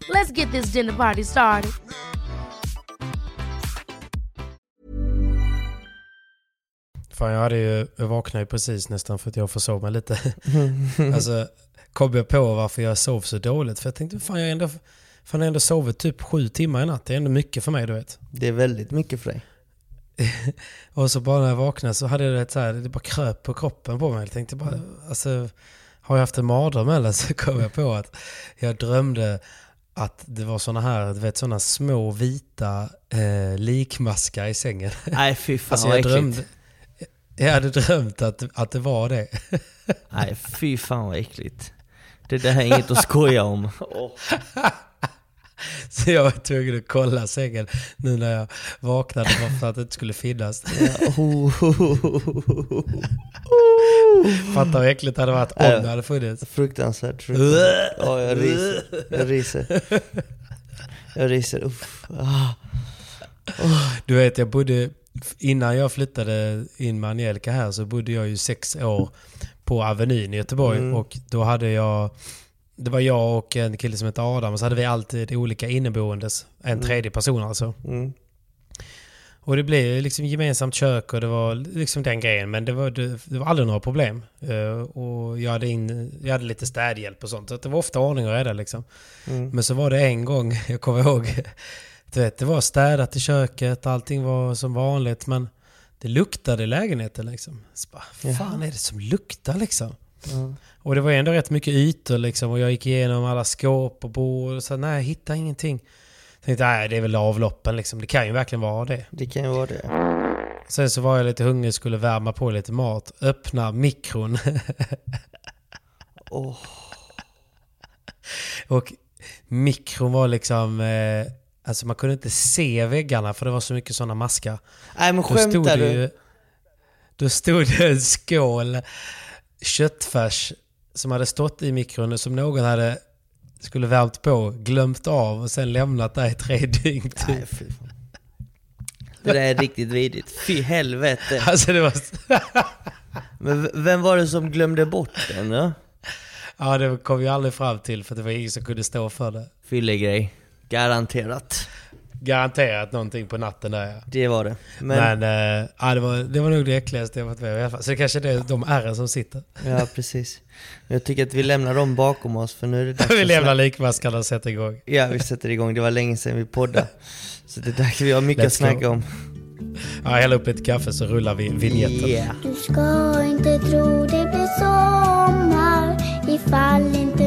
Let's get this dinner party started. Fan jag hade ju, jag vaknade ju precis nästan för att jag försov mig lite. alltså kom jag på varför jag sov så dåligt. För jag tänkte fan jag ändå, fan jag har ändå sovit typ sju timmar i natt. Det är ändå mycket för mig du vet. Det är väldigt mycket för dig. Och så bara när jag vaknade så hade jag det så här, det bara kröp på kroppen på mig. Jag tänkte bara, alltså har jag haft en mardröm eller? Så kom jag på att jag drömde att det var såna här, du vet såna små vita eh, likmaskar i sängen. Nej fy fan Alltså jag drömde, jag hade drömt att, att det var det. Nej fy fan vad äckligt. Det där är inget att skoja om. Så jag var tvungen att kolla sängen nu när jag vaknade bara för att det inte skulle finnas. Fattar hur äckligt det hade varit om Ja. det hade funnits. Fruktansvärt, fruktansvärt. Ja, jag ryser. Jag ryser. Jag ryser. Uff. Ah. Du vet, jag bodde, innan jag flyttade in med Angelica här så bodde jag ju sex år på Avenyn i Göteborg. Mm. Och då hade jag, det var jag och en kille som hette Adam och så hade vi alltid olika inneboendes. En tredje person alltså. Mm. Och det blev liksom gemensamt kök och det var liksom den grejen. Men det var, det, det var aldrig några problem. Eh, och jag hade, in, jag hade lite städhjälp och sånt. Så det var ofta ordning och reda liksom. Mm. Men så var det en gång, jag kommer ihåg. Du vet, det var städat i köket, allting var som vanligt. Men det luktade i lägenheten liksom. Så bara, Jaha. fan är det som luktar liksom? Ja. Och det var ändå rätt mycket ytor liksom. Och jag gick igenom alla skåp och bord och så nej, jag hittade ingenting. Tänkte, nej det är väl avloppen liksom. Det kan ju verkligen vara det. Det kan ju vara det. Sen så var jag lite hungrig, skulle värma på lite mat. Öppna mikron. Åh. och mikron var liksom... Eh, alltså man kunde inte se väggarna för det var så mycket sådana maskar. Nej men skämtar du? ju... Då stod det en skål köttfärs som hade stått i mikron som någon hade skulle värmt på, glömt av och sen lämnat där i tre dygn typ. Nej fy fan. Det där är riktigt vidrigt. Fy helvete. Alltså det var... Men vem var det som glömde bort den då? ja, det kom vi aldrig fram till för det var ingen som kunde stå för det. Fyllegrej. Garanterat. Garanterat någonting på natten där. Det var det. Men, Men, eh, ja, det, var, det var nog det äckligaste jag varit med om i alla fall. Så det kanske är det, de ärren som sitter. ja precis. Jag tycker att vi lämnar dem bakom oss för nu är det dags vi lämnar likmaskarna och sätter igång. Ja, vi sätter igång. Det var länge sedan vi poddade. Så det är dags, vi har mycket Let's att snacka go. om. Ja, häll upp lite kaffe så rullar vi vignetten. Yeah. Du ska inte tro det blir sommar ifall inte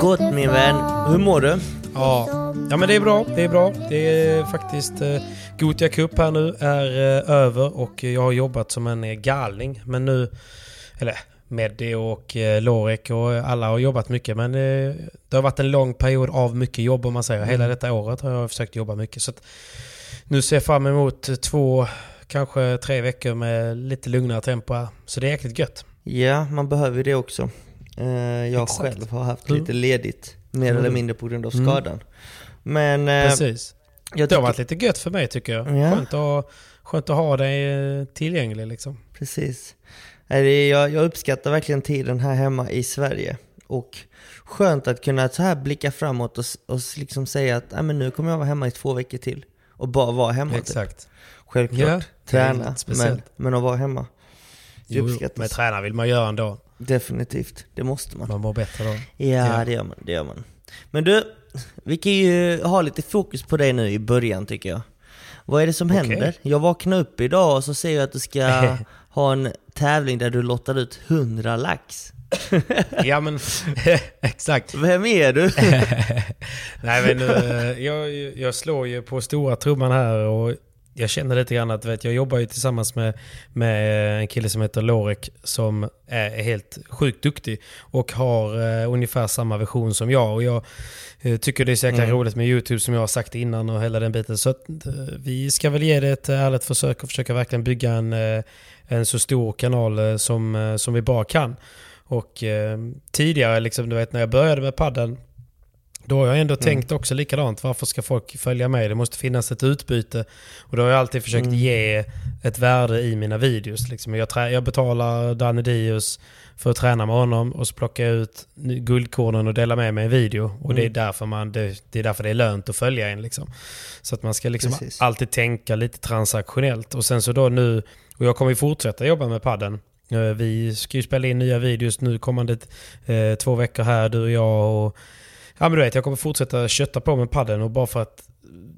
Gott min vän. Hur mår du? Ja. ja, men det är bra. Det är bra. Det är faktiskt... Eh, Gotia Cup här nu är eh, över och jag har jobbat som en eh, galning. Men nu... Eller Meddi och eh, Lorek och alla har jobbat mycket. Men eh, det har varit en lång period av mycket jobb om man säger. Hela detta året har jag försökt jobba mycket. Så att nu ser jag fram emot två, kanske tre veckor med lite lugnare tempo här. Så det är jäkligt gött. Ja, man behöver det också. Eh, Jag Exakt. själv har haft Mm. lite ledigt, mer Mm. eller mindre på grund av Mm. skadan. Men eh, Precis. Jag Det har varit lite gött för mig tycker jag. Ja. Skönt, att, skönt att ha dig eh, tillgänglig liksom. precis. Jag, jag uppskattar verkligen tiden här hemma i Sverige. Och skönt att kunna så här blicka framåt och, och liksom säga att men nu kommer jag vara hemma i två veckor till. Och bara vara hemma. Typ. Exakt. Självklart. Ja, Träna. Men, men att vara hemma. Jo, men träna vill man göra ändå. Definitivt. Det måste man. Man mår bättre då. Ja, Ja. det gör man. Det gör man. Men du, vi kan ju ha lite fokus på dig nu i början tycker jag. Vad är det som Okej. händer? Jag vaknar upp idag och så ser jag att du ska ha en tävling där du lottar ut 100 lax. Ja men exakt. Vem är du? Nej men eh, jag, jag slår ju på stora trumman här och jag känner lite grann att vet, jag jobbar ju tillsammans med, med en kille som heter Lorek som är helt sjukt duktig och har eh, ungefär samma vision som jag. Och jag eh, tycker det är så jäkla Mm. roligt med YouTube som jag har sagt innan och hela den biten. Så att, eh, vi ska väl ge det ett ärligt försök och försöka verkligen bygga en, eh, en så stor kanal eh, som, eh, som vi bara kan. Och tidigare, liksom, du vet när jag började med padden då har jag ändå tänkt också likadant. Varför ska folk följa mig? Det måste finnas ett utbyte. Och då har jag alltid försökt Mm. ge ett värde i mina videos. Liksom. Jag, jag betalar Danny Dios för att träna med honom och så plockar jag ut guldkornen och delar med mig en video. Och det, är Mm. därför man, det, det är därför det är lönt att följa en. Liksom. Så att man ska liksom Precis. alltid tänka lite transaktionellt. Och sen så då nu, och jag kommer ju fortsätta jobba med padden. Eh, Vi ska ju spela in nya videos nu kommande eh, två veckor här, du och jag. Och, ja men du vet, jag kommer fortsätta kötta på med padden och bara för att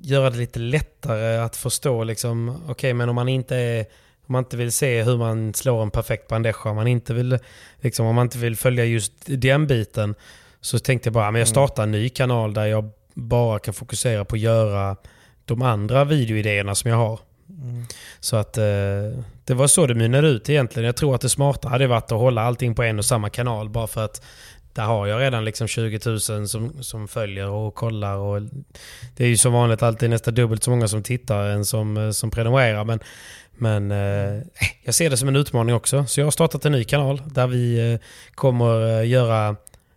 göra det lite lättare att förstå liksom, okej men om man inte är om man inte vill se hur man slår en perfekt bandeja, om man inte vill, liksom, om man inte vill följa just den biten, så tänkte jag bara, men jag startar en ny kanal där jag bara kan fokusera på att göra de andra videoidéerna som jag har. Så att eh, det var så det mynnade ut egentligen. Jag tror att det smarta hade varit att hålla allting på en och samma kanal bara för att där har jag redan liksom 20 000 som, som följer och kollar. Och det är ju som vanligt alltid nästan dubbelt så många som tittar än som, eh, som prenumererar. Men, men eh, eh, jag ser det som en utmaning också. Så jag har startat en ny kanal där vi eh, kommer eh, göra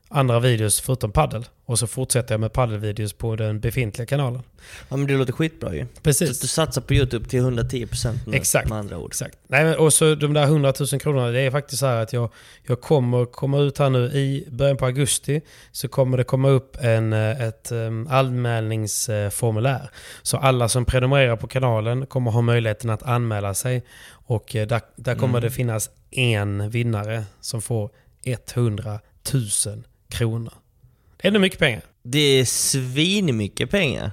andra videos förutom paddel. Och så fortsätter jag med paddelvideos på den befintliga kanalen. Ja men det låter skitbra ju. Så Precis. du satsar på YouTube till 110% nu, Exakt. med andra ord. Exakt. Nej, men, och så de där 100 000 kronorna, det är faktiskt så här att jag, jag kommer komma ut här nu i början på augusti. Så kommer det komma upp en, eh, ett um, anmälningsformulär. Så alla som prenumererar på kanalen kommer ha möjligheten att anmäla sig. Och eh, där, där kommer det finnas en vinnare som får 100 000 kronor. Det är ändå mycket pengar. Det är svinmycket pengar.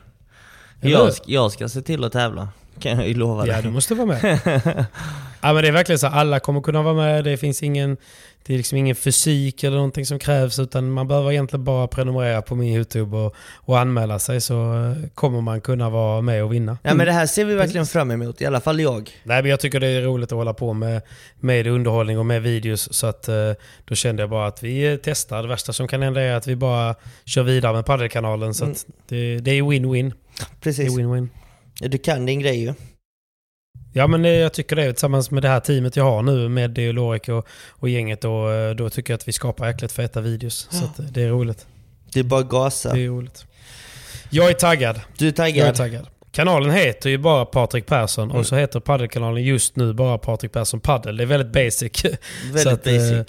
Jag, jag ska se till att tävla. Kan jag ju lova Ja, dig. du måste vara med. ja, men det är verkligen så. Alla kommer kunna vara med. Det finns ingen, det är liksom ingen fysik eller någonting som krävs. Utan man behöver egentligen bara prenumerera på min YouTube och, och anmäla sig. Så eh, kommer man kunna vara med och vinna. Ja men det här ser vi verkligen fram emot, i alla fall jag. Nej, men jag tycker det är roligt att hålla på med, med underhållning och med videos. Så att, eh, då kände jag bara att vi eh, testar. Det värsta som kan hända är att vi bara kör vidare med paddelkanalen. Så att det, det är win-win. Det Precis. är win-win. Du kan din grej ju. Ja men jag tycker det tillsammans med det här teamet jag har nu med Deo Lorik och, och gänget då, eh, då tycker jag att vi skapar jäkligt feta videos. Så att eh, det är roligt. Det är bara gasa. Det är roligt. Jag är taggad. Du är Jag är taggad? taggad. Kanalen heter ju bara Patrik Persson Mm. och så heter paddelkanalen just nu bara Patrik Persson Paddel. Det är väldigt basic. Väldigt Så att, eh, basic.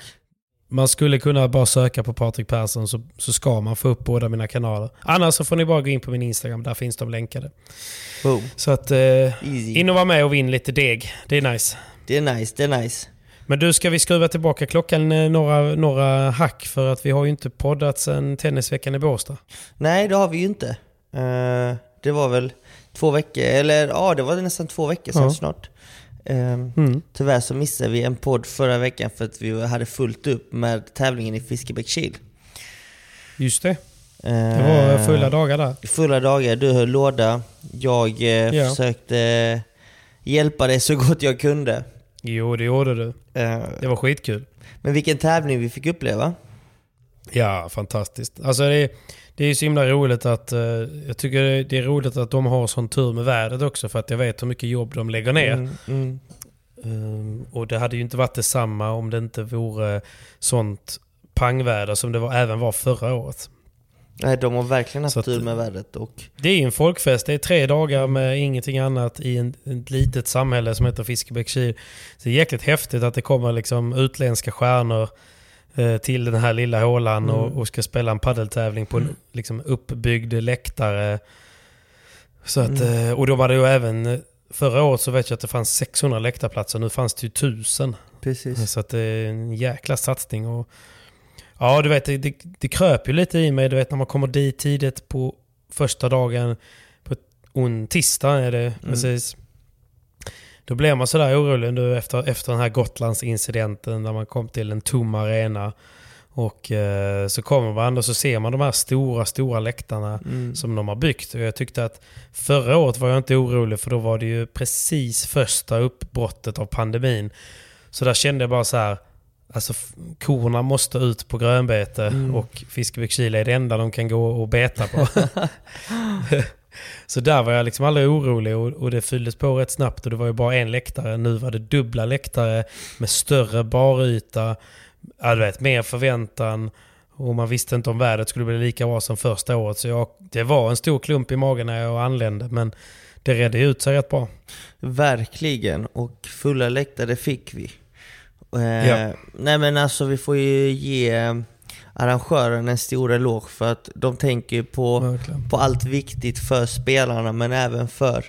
Man skulle kunna bara söka på Patrik Persson så, så ska man få upp båda mina kanaler. Annars så får ni bara gå in på min Instagram, där finns de länkade. Boom. Så att eh, in och vara med och vinn lite deg. Det är nice. Det är nice, det är nice. Men du, ska vi skruva tillbaka klockan eh, några, några hack? För att vi har ju inte poddat sedan tennisveckan i Båstad. Nej, det har vi ju inte. Eh, det var väl två veckor, eller ja, det var nästan två veckor sedan Ja. snart. Uh, Mm. Tyvärr så missade vi en podd förra veckan för att vi hade fullt upp med tävlingen i Fiskebäckskil. Just det. Det var fulla dagar där. Fulla dagar, du höll låda. Jag eh, Ja. försökte hjälpa dig så gott jag kunde. Jo, det gjorde du. Eh, Det var skitkul. men vilken tävling vi fick uppleva. Ja, fantastiskt. Alltså det, det är så himla roligt att... eh, jag tycker det- är roligt att de har sån tur med vädret också. För att jag vet hur mycket jobb de lägger ner. Mm, mm. Um, och det hade ju inte varit detsamma om det inte vore sånt pangväder som det var, även var förra året. Nej, de har verkligen haft att- tur med vädret och Det är en folkfest. Det är tre dagar med ingenting annat i en, ett litet samhälle som heter Fiskebäckskil. Så det är jäkligt häftigt att det kommer liksom utländska stjärnor till den här lilla hålan och, och ska spela en paddeltävling på en liksom, uppbyggd läktare. Så att, eh, och då var det ju även... Förra året så vet jag att det fanns 600 läktarplatser. Nu fanns det ju 1000. precis. Så att det är en jäkla satsning. Och, ja, du vet, det, det, det kröp ju lite i mig. Du vet när man kommer dit tidigt på första dagen. På on, tisdag är det precis. Då blev man sådär orolig nu efter, efter den här Gotlandsincidenten när man kom till en tom arena. Och eh, så kommer man och så ser man de här stora, stora läktarna som de har byggt. Och jag tyckte att förra året var jag inte orolig för då var det ju precis första uppbrottet av pandemin. Så där kände jag bara så här, alltså korna måste ut på grönbete och Fiskebäckskil är det enda de kan gå och beta på. så där var jag liksom aldrig orolig och, och det fylldes på rätt snabbt och det var ju bara en läktare. Nu var det dubbla läktare med större baryta, ja, du vet, mer förväntan. Och man visste inte om vädret skulle bli lika bra som första året. Så jag, det var en stor klump i magen när jag anlände. Men det redde ut sig rätt bra. Verkligen, och fulla läktare fick vi. Eh, Ja. Nej men alltså vi får ju ge arrangören en stor eloge för att de tänker på, Verkligen. på allt viktigt för spelarna men även för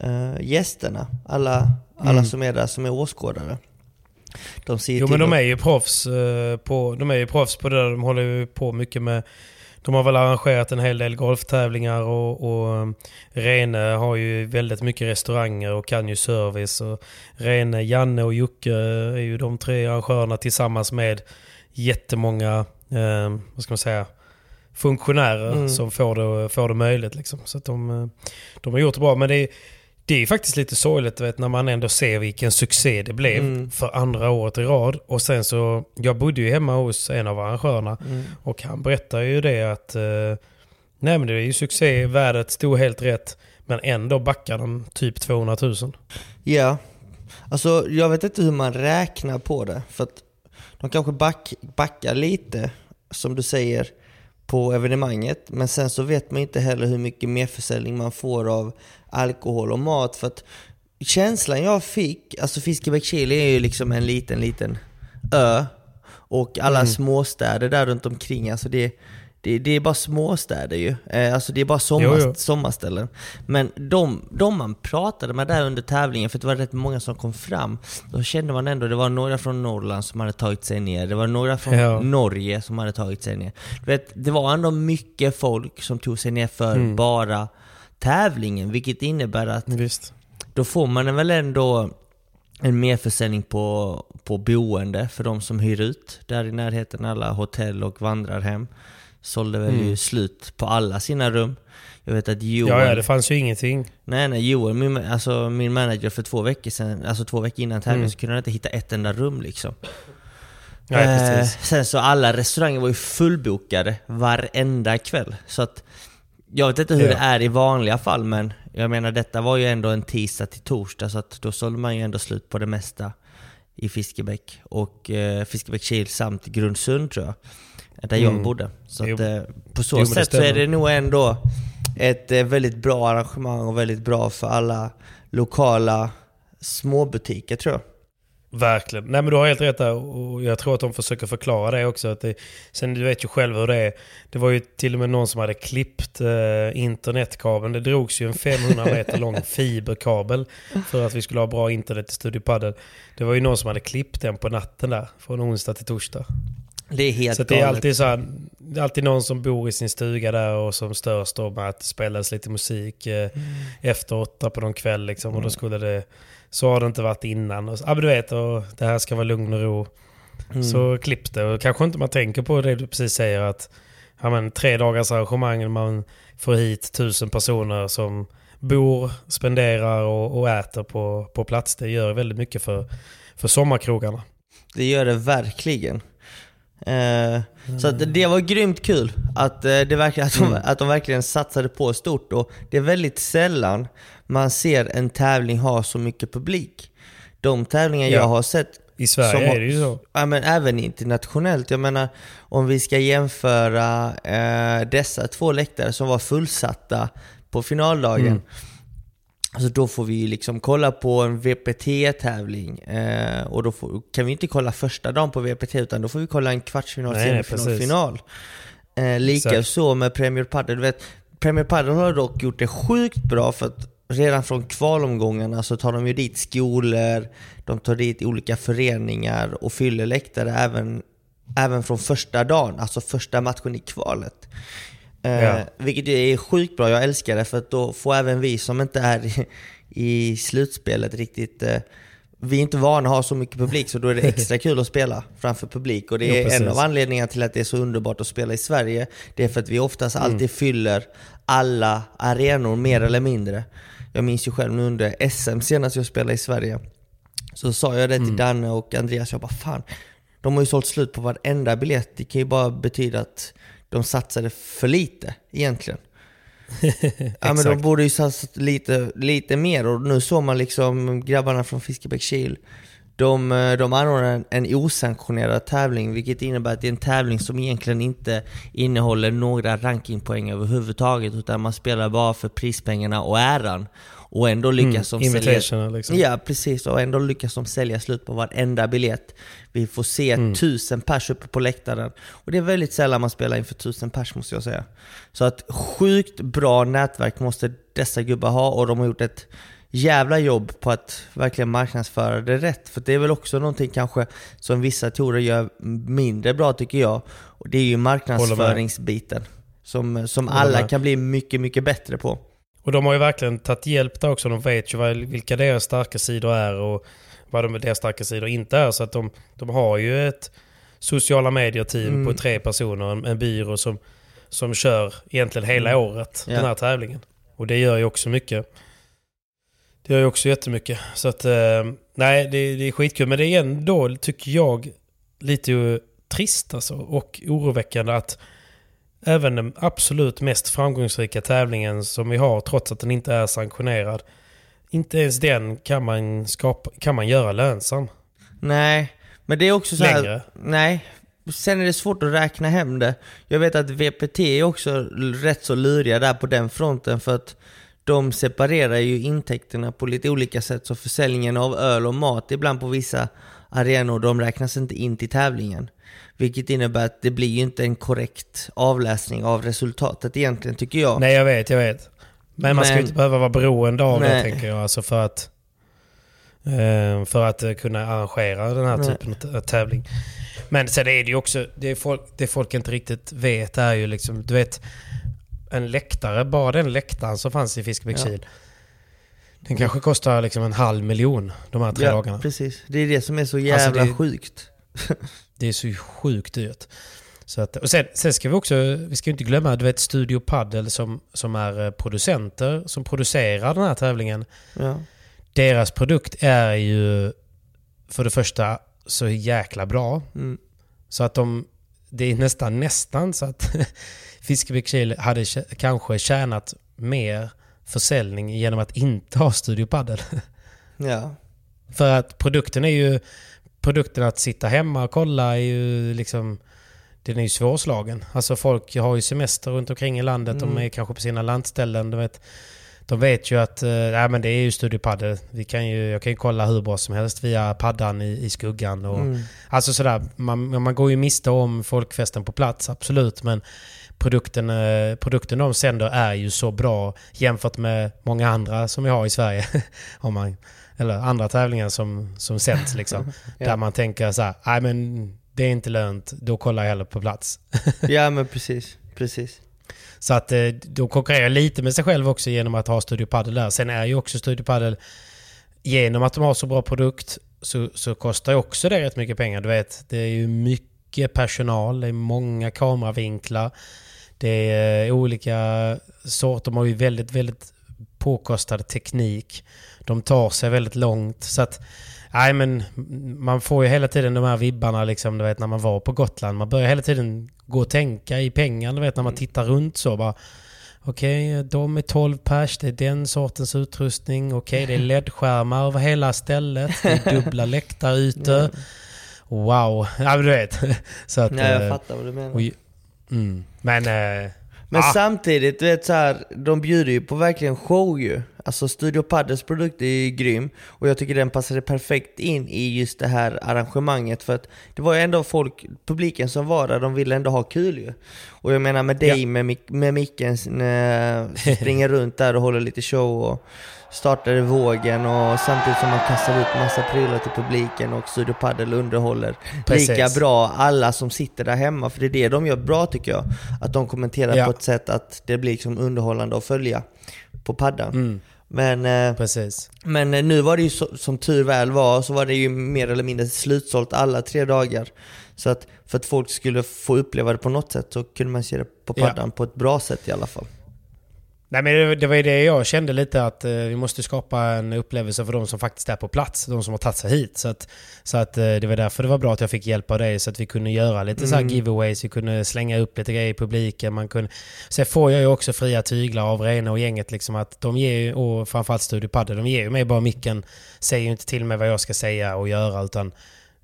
eh, gästerna. Alla, alla Mm. som är där som är åskådare. De ser Jo men de är ju proffs eh, på, de är ju proffs på det där. De håller ju på mycket med... De har väl arrangerat en hel del golftävlingar och, och eh, Rene har ju väldigt mycket restauranger och kan ju service. Och Rene, Janne och Jocke är ju de tre arrangörerna tillsammans med jättemånga, eh, vad ska man säga, funktionärer Mm. som får det, får det möjligt. Liksom. Så att de, eh, de har gjort det bra. Men det är, det är faktiskt lite sorgligt vet, när man ändå ser vilken succé det blev Mm. för andra året i rad. Och sen så, jag bodde ju hemma hos en av arrangörerna Mm. och han berättar ju det att eh, nej men det är ju succé, värdet stod helt rätt. Men ändå backar de typ 200 000. Ja, alltså jag vet inte hur man räknar på det. För att de kanske back, backar lite, som du säger, på evenemanget. Men sen så vet man inte heller hur mycket merförsäljning man får av alkohol och mat. För att känslan jag fick, alltså Fiskebäckskil är ju liksom en liten, liten ö. Och alla småstäder där runt omkring, alltså det, det, det är bara småstäder ju. Eh, Alltså det är bara sommar, Jo, jo. sommarställen. Men de, de man pratade med där under tävlingen, för det var rätt många som kom fram, då kände man ändå, det var några från Norrland som hade tagit sig ner, det var några från Ja. Norge som hade tagit sig ner. Du vet, det var ändå mycket folk som tog sig ner för Mm. bara tävlingen, vilket innebär att Visst. då får man väl ändå en merförsäljning på, på boende för de som hyr ut. Där i närheten alla hotell och vandrarhem sålde väl Mm. ju slut på alla sina rum. Jag vet att Joel, Ja, ja, det fanns ju ingenting. nej, nej, Joel min, alltså min manager för två veckor sedan, alltså två veckor innan tävlingen Mm. så kunde han inte hitta ett enda rum liksom. Nej, Eh, precis. sen så alla restauranger var ju fullbokade varenda kväll. Så att jag vet inte hur Ja. det är i vanliga fall men jag menar detta var ju ändå en tisdag till torsdag så att då sålde man ju ändå slut på det mesta i Fiskebäck och eh, Fiskebäckskil samt Grundsund tror jag. Där jag Mm. bodde. Så Jo. att, eh, på så Jo, sätt så är det nog ändå ett eh, väldigt bra arrangemang och väldigt bra för alla lokala småbutiker tror jag. Verkligen. Nej men du har helt rätt där och jag tror att de försöker förklara det också. Att det, sen du vet ju själv hur det är. Det var ju till och med någon som hade klippt eh, internetkabeln. Det drogs ju en 500 meter lång fiberkabel för att vi skulle ha bra internet i Studio Padel. Det var ju någon som hade klippt den på natten där, från onsdag till torsdag. Det är helt Så det är galet. alltid så här, det är alltid någon som bor i sin stuga där och som störs då med att det spelas lite musik eh, efter åtta på någon kväll liksom. Och då skulle det, så har det inte varit innan. Och så, men du vet, och det här ska vara lugn och ro. Så klipps det. Och kanske inte man tänker på det du precis säger att ja, men, tre dagars arrangemang, man får hit tusen personer som bor, spenderar och, och äter på, på plats. Det gör väldigt mycket för, för sommarkrogarna. Det gör det verkligen. Eh, Så det- var grymt kul att, eh, det verkligen, att, de, att de verkligen satsade på stort. Och det är väldigt sällan man ser en tävling ha så mycket publik. De tävlingar Ja. jag har sett I Sverige Som- är det ju så. Ja, men även internationellt. Jag menar, om vi ska jämföra eh, dessa två läktare som var fullsatta på finaldagen. Mm. Alltså då får vi liksom kolla på en VPT-tävling. Eh, och då får, kan vi inte kolla första dagen på VPT utan då får vi kolla en kvartsfinal, Nej, semifinal, final. Eh, lika Exakt. så med Premier Padel. Du vet, Premier Padel har dock gjort det sjukt bra för att redan från kvalomgångarna så tar de ju dit skolor, de tar dit olika föreningar och fyller läktare även, även från första dagen, alltså första matchen i kvalet. Eh, Ja. Vilket är sjukt bra, jag älskar det för att då får även vi som inte är i, i slutspelet riktigt eh, vi är inte vana att ha så mycket publik så då är det extra kul att spela framför publik och det Jo, är en precis. av anledningarna till att det är så underbart att spela i Sverige. Det är för att vi oftast Mm. alltid fyller alla arenor mer eller mindre. Jag minns ju själv nu under SM senast jag spelade i Sverige så sa jag det Mm. till Danne och Andreas, jag bara fan, de har ju sålt slut på varenda biljett. Det kan ju bara betyda att de satsade för lite egentligen. ja men de borde ju satsat lite, lite mer och nu såg man liksom grabbarna från Fiskebäckskil de, eh, de anordnar en, en osanktionerad tävling vilket innebär att det är en tävling som egentligen inte innehåller några rankingpoäng överhuvudtaget utan man spelar bara för prispengarna och äran. Och ändå lyckas de sälja... Liksom. Ja precis, och ändå lyckas de sälja slut på varenda biljett. Vi får se Mm. tusen pers uppe på läktaren. Och det är väldigt sällan man spelar inför tusen pers måste jag säga. Så att sjukt bra nätverk måste dessa gubbar ha och de har gjort ett jävla jobb på att verkligen marknadsföra det rätt. För det är väl också någonting kanske som vissa torer gör mindre bra tycker jag. Och det är ju marknadsföringsbiten. Som, som alla kan bli mycket, mycket bättre på. Och de har ju verkligen tagit hjälp där också. De vet ju vad, vilka deras starka sidor är och vad de, deras starka sidor inte är. Så att de, de har ju ett sociala medier-team Mm. på tre personer, en, en byrå som, som kör egentligen hela året, Mm. Ja. den här tävlingen. Och det gör ju också mycket. Det gör ju också jättemycket. Så att, eh, nej, det, det är skitkul. Men det är ändå, tycker jag, lite trist alltså. Och oroväckande att även den absolut mest framgångsrika tävlingen som vi har, trots att den inte är sanktionerad, inte ens den kan man, skapa, kan man göra lönsam. Nej, men det är också så här, Längre. Nej. Sen är det svårt att räkna hem det. Jag vet att VPT är också rätt så luriga där på den fronten för att de separerar ju intäkterna på lite olika sätt. Så försäljningen av öl och mat ibland på vissa arenor, de räknas inte in till tävlingen. Vilket innebär att det blir ju inte en korrekt avläsning av resultatet egentligen tycker jag. Nej, jag vet, jag vet. Men, man ska ju Men- inte behöva vara beroende av det, Nej. tänker jag. Alltså för att, eh, för att eh, kunna arrangera den här Nej. typen av tävling. Men sen är det ju också, det, folk, det folk inte riktigt vet är ju liksom, du vet, en läktare, bara den läktaren som fanns i Fiskebäckskil. Den kanske kostar liksom en halv miljon de här tre ja, dagarna. precis. Det är det som är så jävla det- sjukt. Det är så sjukt dyrt. Så att, och sen, sen ska vi också, vi ska inte glömma, du vet Studio Paddle som, som är eh, producenter, som producerar den här tävlingen. Ja. Deras produkt är ju för det första så jäkla bra. Mm. Så att de, det är nästan, nästan så att Fiskebäckskil hade kanske tjänat mer försäljning genom att inte ha Studio Paddle. ja. För att produkten är ju... Produkten att sitta hemma och kolla är ju liksom... Den är ju svårslagen. Alltså folk har ju semester runt omkring i landet. De Mm. är kanske på sina landställen. Du vet, de vet ju att nej, men det är ju Studio Paddle. Vi kan ju, jag kan ju kolla hur bra som helst via paddan i, i skuggan. Och, Mm. Alltså sådär, man, man går ju miste om folkfesten på plats, absolut. Men produkten, eh, produkten de sänder är ju så bra jämfört med många andra som vi har i Sverige. om man, eller andra tävlingar som, som sänds liksom. Ja. Där man tänker så här, nej men det är inte lönt, då kollar jag hellre på plats. ja men precis. Precis. Så att eh, de konkurrerar lite med sig själv också genom att ha Studio Paddle där. Sen är ju också Studio Paddle, genom att de har så bra produkt, så, så kostar ju också det rätt mycket pengar. Du vet, det är ju mycket personal, det är många kameravinklar, det är olika sorter. De har ju väldigt, väldigt påkostad teknik. De tar sig väldigt långt. Så att, nej men man får ju hela tiden de här vibbarna liksom, du vet när man var på Gotland. Man börjar hela tiden gå och tänka i pengar, du vet när man tittar runt så bara. Okej, de är 12 pers, det är den sortens utrustning. Okej, det är LED-skärmar över hela stället. Det är dubbla läktarytor. Wow, ja men du vet. Så att, Nej, jag eh, fattar vad du menar. och, mm. Men... Eh, Men ah, samtidigt, du vet så här, de bjuder ju på verkligen show ju. Alltså Studio Paddles produkt är ju grym och jag tycker den passade perfekt in i just det här arrangemanget för att det var ju ändå folk, publiken som var där, de ville ändå ha kul ju. Och jag menar med dig Ja. med, med micken eh, springer runt där och håller lite show och startade vågen och samtidigt som man kastar ut massa prylar till publiken och Studio Paddle underhåller Precis. lika bra alla som sitter där hemma. För det är det de gör bra tycker jag. Att de kommenterar Ja. på ett sätt att det blir liksom underhållande att följa på paddan. Mm, Men, eh, precis. men eh, nu var det ju så, som tur väl var, så var det ju mer eller mindre slutsålt alla tre dagar. Så att för att folk skulle få uppleva det på något sätt så kunde man se det på Ja. paddan på ett bra sätt i alla fall. Nej men det, var ju det jag kände lite att eh, vi måste skapa en upplevelse för de som faktiskt är på plats. De som har tagit sig hit. Så att, så att eh, det var därför det var bra att jag fick hjälp av dig så att vi kunde göra lite så här giveaways. Vi kunde slänga upp lite grejer i publiken. Man kunde, sen får jag ju också fria tyglar av Rena och gänget liksom att de ger ju, och framförallt Studio Padde, de ger ju mig bara micken. Säger ju inte till mig vad jag ska säga och göra utan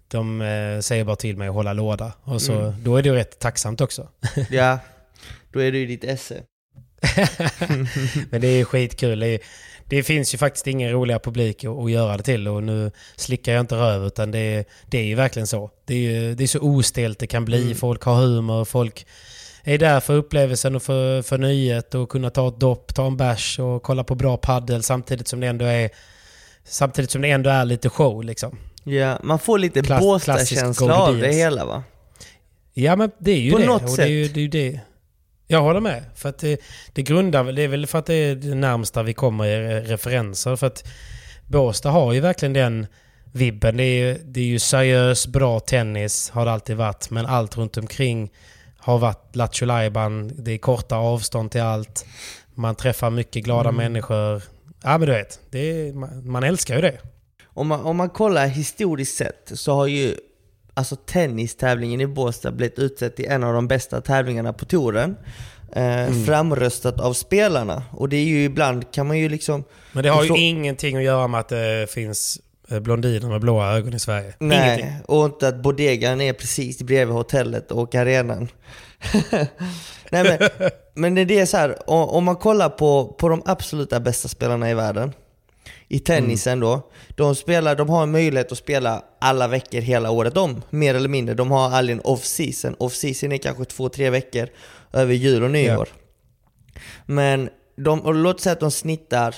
de eh, säger bara till mig att hålla låda. Och så, då är det ju rätt tacksamt också. Ja, då är det ju ditt esse. Men det är skitkul. Det, det finns ju faktiskt ingen roligare publik att, att göra det till och nu slickar jag inte röv utan det, det är ju verkligen så. Det är, ju, det är så ostelt det kan bli. Folk har humor, folk är där för upplevelsen och för, för nöjet och kunna ta ett dopp, ta en bärs och kolla på bra paddel samtidigt som det ändå är Samtidigt som det ändå är lite show liksom. Ja, man får lite Klass- Båstad-känsla av det hela va? Ja men det är ju På det. något och det är ju, sätt. det är ju det. Jag håller med. För att det, det grundar det är väl för att det är det närmsta vi kommer i re- referenser. För att Båstad har ju verkligen den vibben. Det är, ju- det är ju seriös, bra tennis, har det alltid varit. Men allt runt omkring har varit Lattjo. Det är korta avstånd till allt. Man träffar mycket glada människor. Ja men du vet, det är, man, man älskar ju det. Om man, om man kollar historiskt sett så har ju alltså tennistävlingen i Båstad blivit utsedd till en av de bästa tävlingarna på touren. Eh, Framröstat av spelarna. Och det är ju ibland kan man ju liksom... Men det har ju ingenting att göra med att det finns eh, blondiner med blåa ögon i Sverige. Nej, Ingenting. och inte att bodegan är precis bredvid hotellet och arenan. Nej men, men det är så här, om man kollar på, på de absoluta bästa spelarna i världen, i tennisen då, de, spelar, de har en möjlighet att spela alla veckor hela året om, mer eller mindre. De har aldrig en off-season. Off-season är kanske två, tre veckor över jul och nyår. Men de, och låt säga att de snittar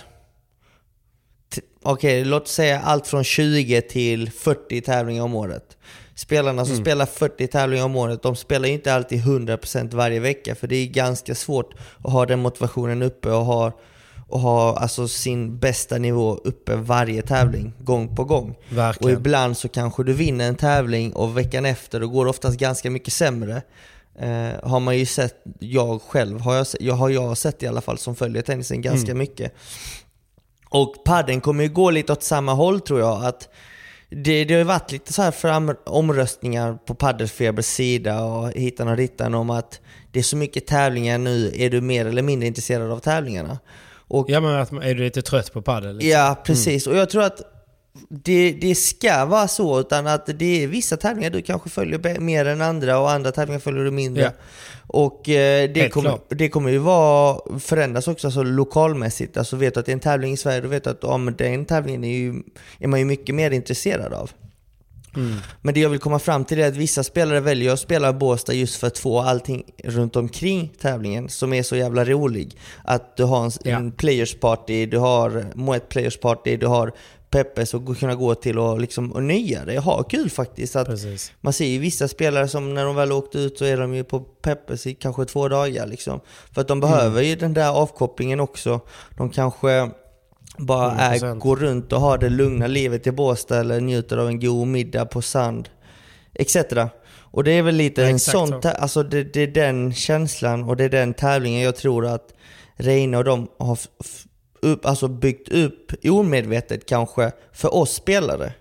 Okej, låt säga allt från 20 till 40 tävlingar om året. Spelarna som spelar 40 tävlingar om året, de spelar ju inte alltid 100% varje vecka för det är ganska svårt att ha den motivationen uppe och ha, och ha alltså sin bästa nivå uppe varje tävling, gång på gång. Och Verkligen. ibland så kanske du vinner en tävling och veckan efter då går det oftast ganska mycket sämre. Eh, har man ju sett, jag själv har jag, jag, har jag sett i alla fall som följer tennisen ganska mycket. Och padden kommer ju gå lite åt samma håll tror jag. Att det, det har ju varit lite så här fram, omröstningar på Paddelfebers sida och hitan och dittan om att det är så mycket tävlingar nu, är du mer eller mindre intresserad av tävlingarna? Och Ja men att, är du lite trött på padel? Liksom? Ja, precis. Och jag tror att det, det ska vara så, utan att det är vissa tävlingar du kanske följer mer än andra och andra tävlingar följer du mindre. Ja. Och eh, det, kommer, det kommer ju vara, förändras också alltså, lokalmässigt. Alltså vet du att det är en tävling i Sverige, då vet du att men den tävlingen är, ju, är man ju mycket mer intresserad av. Mm. Men det jag vill komma fram till är att vissa spelare väljer att spela Båstad just för att få allting runt omkring tävlingen som är så jävla rolig. Att du har en, Ja. en players party, du har Moet players party, du har Peppes och kunna gå till och liksom och nöja dig, ha kul faktiskt. Att Precis. man ser ju vissa spelare som när de väl åkt ut så är de ju på Peppes i kanske två dagar liksom. För att de behöver ju den där avkopplingen också. De kanske bara är, 100%. går runt och har det lugna livet i Båstad eller njuter av en god middag på sand. Etc. Och det är väl lite Ja, en sån, så. alltså det, det är den känslan och det är den tävlingen jag tror att Reine och de har upp, alltså byggt upp omedvetet kanske för oss spelare.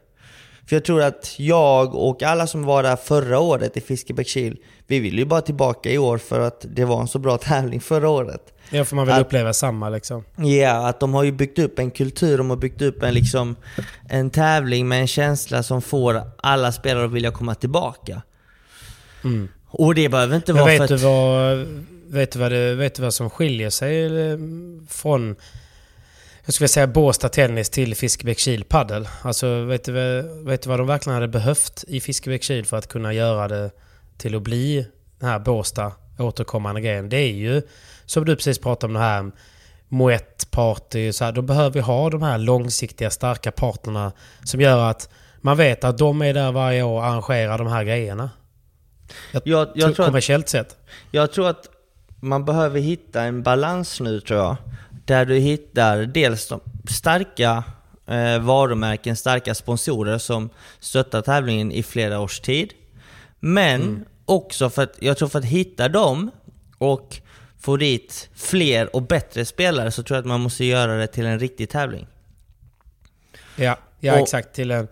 För jag tror att jag och alla som var där förra året i Fiskebäckskil, vi vill ju bara tillbaka i år för att det var en så bra tävling förra året. Ja, för man vill Att- uppleva samma liksom. Ja, att de har ju byggt upp en kultur, de har byggt upp en, liksom, en tävling med en känsla som får alla spelare att vilja komma tillbaka. Och det behöver inte vara för vet, du att... vad, vet, du vad det, vet du vad som skiljer sig eh, från jag skulle säga Båstad Tennis till Fiskebäckskil Paddel? Alltså vet du, vad- vet du vad de verkligen hade behövt i Fiskebäckskil för att kunna göra det till att bli den här Båstad återkommande grejen? Det är ju som du precis pratade om det här Moët Party så här, Då behöver vi ha de här långsiktiga starka partnerna som gör att man vet att de är där varje år och arrangerar de här grejerna. Jag, jag, tror att, kommersiellt sett. jag tror att man behöver hitta en balans nu tror jag. Där du hittar dels de starka eh, varumärken, starka sponsorer som stöttar tävlingen i flera års tid. Men också för att, jag tror för att hitta dem och få dit fler och bättre spelare så tror jag att man måste göra det till en riktig tävling. Ja, ja Och- exakt. Till en,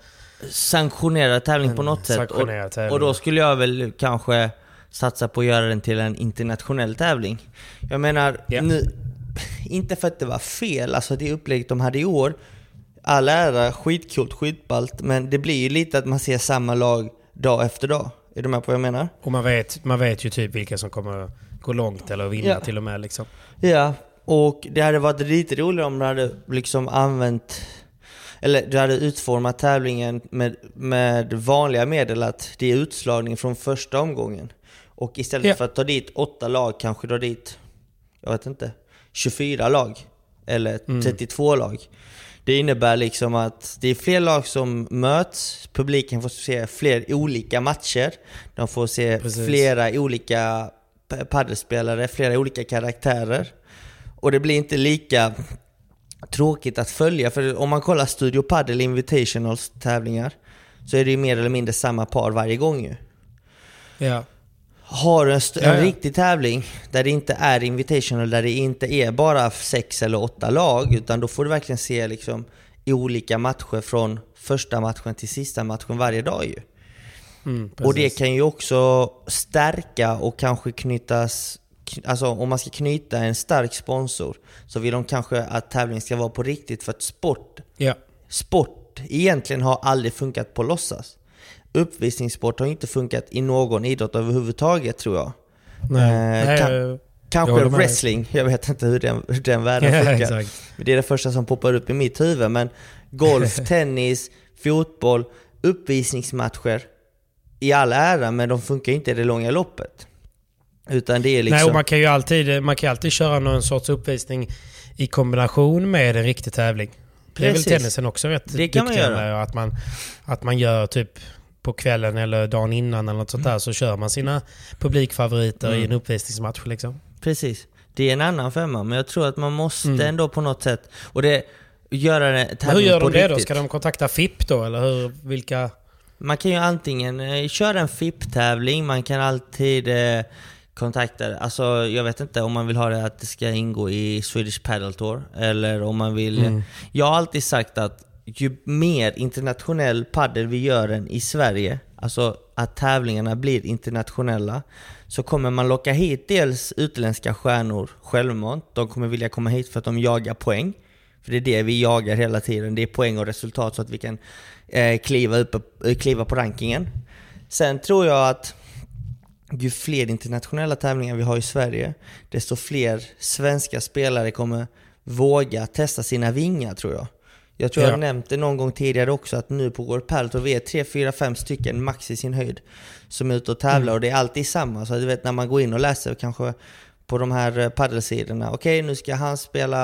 sanktionerad tävling på något sätt. Och, och då skulle jag väl kanske satsa på att göra den till en internationell tävling. Jag menar, Ja. nu, inte för att det var fel, alltså det upplägget de hade i år, all ära, skitcoolt, skitballt, men det blir ju lite att man ser samma lag dag efter dag. Är du med på vad jag menar? och man vet, man vet ju typ vilka som kommer gå långt eller vinna Ja. till och med. Liksom. Ja, och det hade varit lite roligare om du hade liksom använt eller du hade utformat tävlingen med, med vanliga medel, att det är utslagning från första omgången. Och istället Ja. för att ta dit åtta lag kanske dra dit, jag vet inte, 24 lag. Eller 32 lag. Det innebär liksom att det är fler lag som möts, publiken får se fler olika matcher, de får se Precis. flera olika paddelspelare, flera olika karaktärer. Och det blir inte lika tråkigt att följa, för om man kollar Studio Padel Invitationals tävlingar så är det ju mer eller mindre samma par varje gång ju. Ja. Har du en, st- Ja, en ja. riktig tävling där det inte är invitational, där det inte är bara sex eller åtta lag, utan då får du verkligen se liksom olika matcher från första matchen till sista matchen varje dag ju. Mm, Och det kan ju också stärka och kanske knytas, kn- alltså om man ska knyta en stark sponsor så vill de kanske att tävlingen ska vara på riktigt för att sport, Ja. sport egentligen har aldrig funkat på låtsas. Uppvisningssport har inte funkat i någon idrott överhuvudtaget tror jag. Nej. Eh, Nej, Kanske Jag wrestling, jag vet inte hur den, hur den världen Ja, funkar. exakt. Men Det är det första som poppar upp i mitt huvud. Men golf, tennis, fotboll, uppvisningsmatcher i all ära, men de funkar inte i det långa loppet. Utan det är liksom... Nej, och man kan ju alltid, man kan alltid köra någon sorts uppvisning i kombination med en riktig tävling. Det är väl Precis. tennisen också rätt Det kan man göra. Att man, att man gör typ på kvällen eller dagen innan eller något sånt där så kör man sina publikfavoriter Mm. i en uppvisningsmatch liksom. Precis. Det är en annan femma, men jag tror att man måste Mm. ändå på något sätt... Och det... Göra det hur gör de det då? riktigt. Ska de kontakta FIP då eller hur, vilka? Man kan ju antingen eh, köra en FIP-tävling, man kan alltid eh, kontakta, alltså jag vet inte om man vill ha det att det ska ingå i Swedish Padel Tour, eller om man vill... Mm. Jag har alltid sagt att ju mer internationell padel vi gör än i Sverige, alltså att tävlingarna blir internationella, så kommer man locka hit dels utländska stjärnor självmant, de kommer vilja komma hit för att de jagar poäng. För det är det vi jagar hela tiden, det är poäng och resultat så att vi kan eh, kliva, upp, eh, kliva på rankingen. Sen tror jag att ju fler internationella tävlingar vi har i Sverige, desto fler svenska spelare kommer våga testa sina vingar tror jag. Jag tror Ja. jag nämnt det någon gång tidigare också att nu på World Padel vi är 3, 4, 5 stycken max i sin höjd som är ute och tävlar och det är alltid samma. Så du vet när man går in och läser kanske på de här eh, paddelsidorna. Okej, nu ska han spela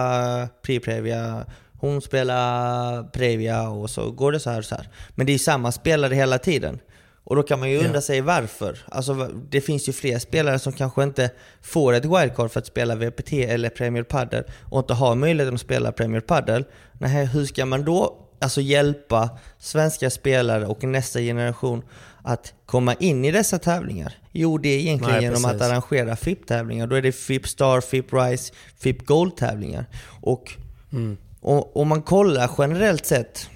pre-previa, hon spelar previa och så går det så här och så här. Men det är samma spelare hela tiden. Och då kan man ju undra Ja. sig varför. Alltså det finns ju fler spelare som kanske inte får ett wildcard för att spela VPT eller Premier Padel och inte har möjligheten att spela Premier Padel. Nej, hur ska man då alltså hjälpa svenska spelare och nästa generation att komma in i dessa tävlingar? Jo, det är egentligen Nej, genom att arrangera FIP-tävlingar. Då är det FIP Star, FIP Rise, FIP Gold-tävlingar. Och Mm. Och om man kollar generellt sett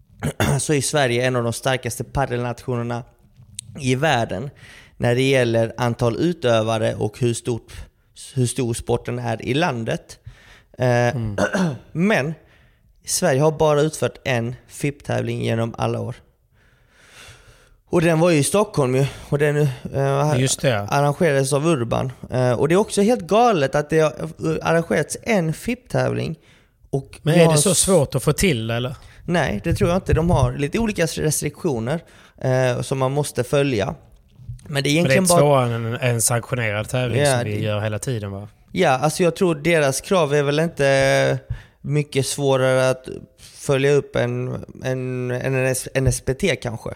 så är Sverige en av de starkaste paddelnationerna i världen när det gäller antal utövare och hur, stort, hur stor sporten är i landet. Eh, Men Sverige har bara utfört en FIP-tävling genom alla år. Och den var ju i Stockholm ju. Och den eh, arrangerades av Urban. Eh, och det är också helt galet att det har arrangerats en FIP-tävling. Och Men är det så svårt att få till eller? Nej, det tror jag inte. De har lite olika restriktioner eh, som man måste följa. Men det är Men det är egentligen bara... svårare än en, sanktionerad tävling Ja, som vi det- gör hela tiden va? Ja, alltså jag tror deras krav är väl inte mycket svårare att följa upp än en, en, en, SPT kanske.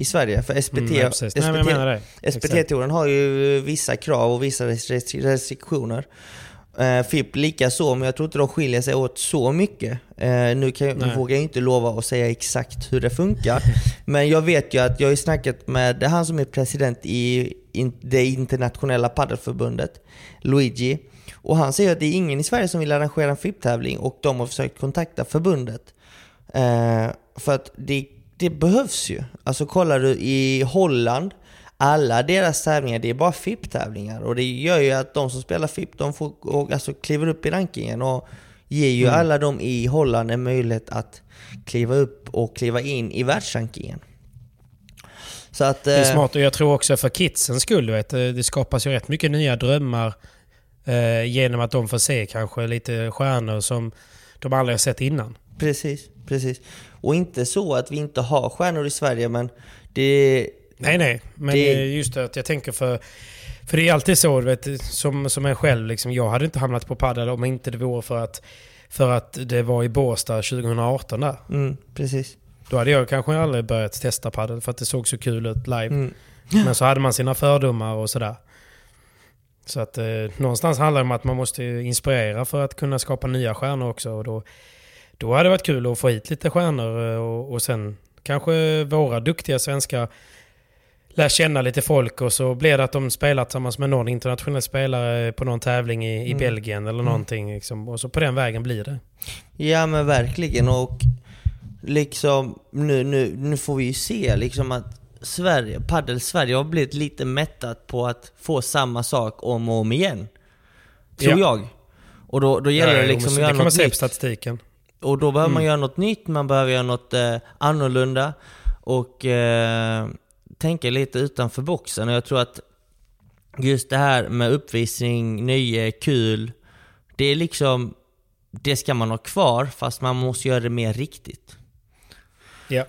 I Sverige. För SPT, Mm, ja. Nej, det. Exakt. SPT-touren har ju vissa krav och vissa restri- restriktioner. Uh, FIP lika så, men jag tror inte de skiljer sig åt så mycket. Eh, nu kan jag, Nej. vågar jag inte lova att säga exakt hur det funkar. men jag vet ju att jag har snackat med han som är president i in, det internationella paddelförbundet, Luigi. Och han säger att det är ingen i Sverige som vill arrangera en FIP-tävling och de har försökt kontakta förbundet. Eh, för att det, det behövs ju. Alltså kollar du i Holland, alla deras tävlingar, det är bara FIP-tävlingar. Och det gör ju att de som spelar FIP, de får, och, alltså, kliver upp i rankingen och ger ju alla de i Holland en möjlighet att kliva upp och kliva in i världsrankingen. Så att... Det är eh, smart och jag tror också för kidsens skull, du vet, det skapas ju rätt mycket nya drömmar eh, genom att de får se kanske lite stjärnor som de aldrig har sett innan. Precis, precis. Och inte så att vi inte har stjärnor i Sverige, men det... Nej, nej. Men Det- eh, just det att jag tänker för... För det är alltid så, vet, som, som en själv. Liksom, jag hade inte hamnat på padel om inte det vore för att, för att det var i Båstad 2018 där. Mm, precis. Då hade jag kanske aldrig börjat testa padel för att det såg så kul ut live. Mm. Men så hade man sina fördomar och sådär. Så att eh, någonstans handlar det om att man måste inspirera för att kunna skapa nya stjärnor också. Och då, då hade det varit kul att få hit lite stjärnor eh, och, och sen kanske våra duktiga svenskar lär känna lite folk och så blir det att de spelar tillsammans med någon internationell spelare på någon tävling i, i Mm. Belgien eller någonting. Liksom. Och så på den vägen blir det. Ja men verkligen och liksom nu, nu, nu får vi ju se liksom att Sverige, paddel Sverige har blivit lite mättat på att få samma sak om och om igen. Tror Ja. jag. Och då, då gäller Ja, det liksom att det göra kan man något se på nytt. statistiken. Och då behöver man Mm. göra något nytt, man behöver göra något eh, annorlunda och eh, tänka lite utanför boxen. Och jag tror att just det här med uppvisning, nöje, kul, det är liksom, det ska man ha kvar fast man måste göra det mer riktigt. Ja.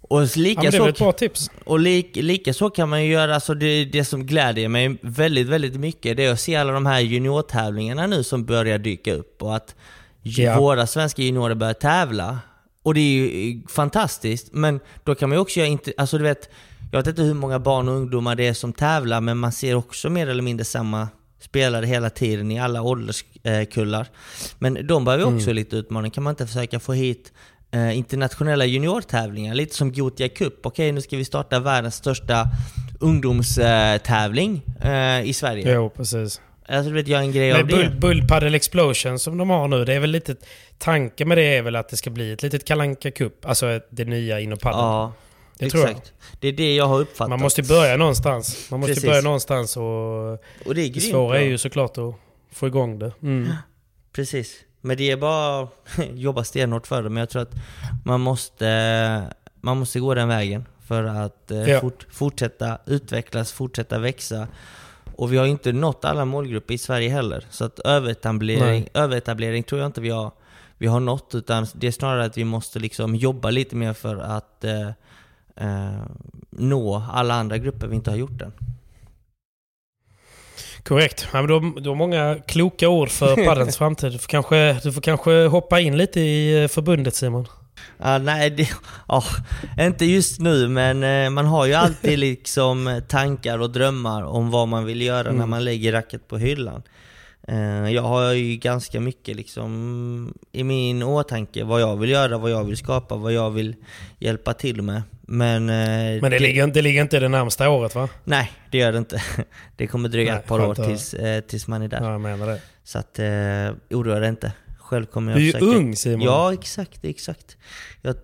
Och Ja, lika, men det är ett bra tips. och lik, lika så kan man ju göra, alltså det, det som glädjer mig väldigt, väldigt mycket, det är att se alla de här juniortävlingarna nu som börjar dyka upp och att Ja. våra svenska juniorer börjar tävla. Och det är ju fantastiskt, men då kan man ju också göra, inte, alltså du vet, jag vet inte hur många barn och ungdomar det är som tävlar, men man ser också mer eller mindre samma spelare hela tiden i alla ålderskullar. Men de behöver också lite utmaning. Kan man inte försöka få hit eh, internationella juniortävlingar? Lite som Gothia Cup. Okej, nu ska vi starta världens största ungdomstävling eh, i Sverige. Jo, precis. Alltså du vet, göra en grej Men av det. Bull, Bull Paddle Explosion som de har nu, det är väl lite... Tanken med det är väl att det ska bli ett litet Kalanka Cup, alltså det nya inom padel. Ja, det tror jag. exakt. Det är det jag har uppfattat. Man måste börja någonstans. Man måste Precis. börja någonstans och och det är det grymt svåra bra. är ju såklart att få igång det. Mm. Precis. Men det är bara att jobba stenhårt för det. Men jag tror att man måste, man måste gå den vägen för att eh, Ja. fort, fortsätta utvecklas, fortsätta växa. Och vi har inte nått alla målgrupper i Sverige heller. Så att överetablering, överetablering tror jag inte vi har, vi har nått. Utan det är snarare att vi måste liksom jobba lite mer för att eh, eh, nå alla andra grupper vi inte har gjort än. Korrekt. Ja, men du, du har många kloka ord för padelns framtid. Du får, kanske, du får kanske hoppa in lite i eh, förbundet Simon. Ja, nej, det, ja, inte just nu men eh, man har ju alltid liksom tankar och drömmar om vad man vill göra när Mm. man lägger racket på hyllan. Eh, Jag har ju ganska mycket liksom i min åtanke vad jag vill göra, vad jag vill skapa, vad jag vill hjälpa till med. Men, eh, Men det, ligger, inte- det ligger inte det närmsta året va? Nej, det gör det inte. Det kommer dröja Nej, ett par år tills, eh, tills man är där. Ja, jag menar det. Så att, oroa dig inte. Själv kommer jag Du är ju ung Simon. Ja, exakt, exakt. Jag,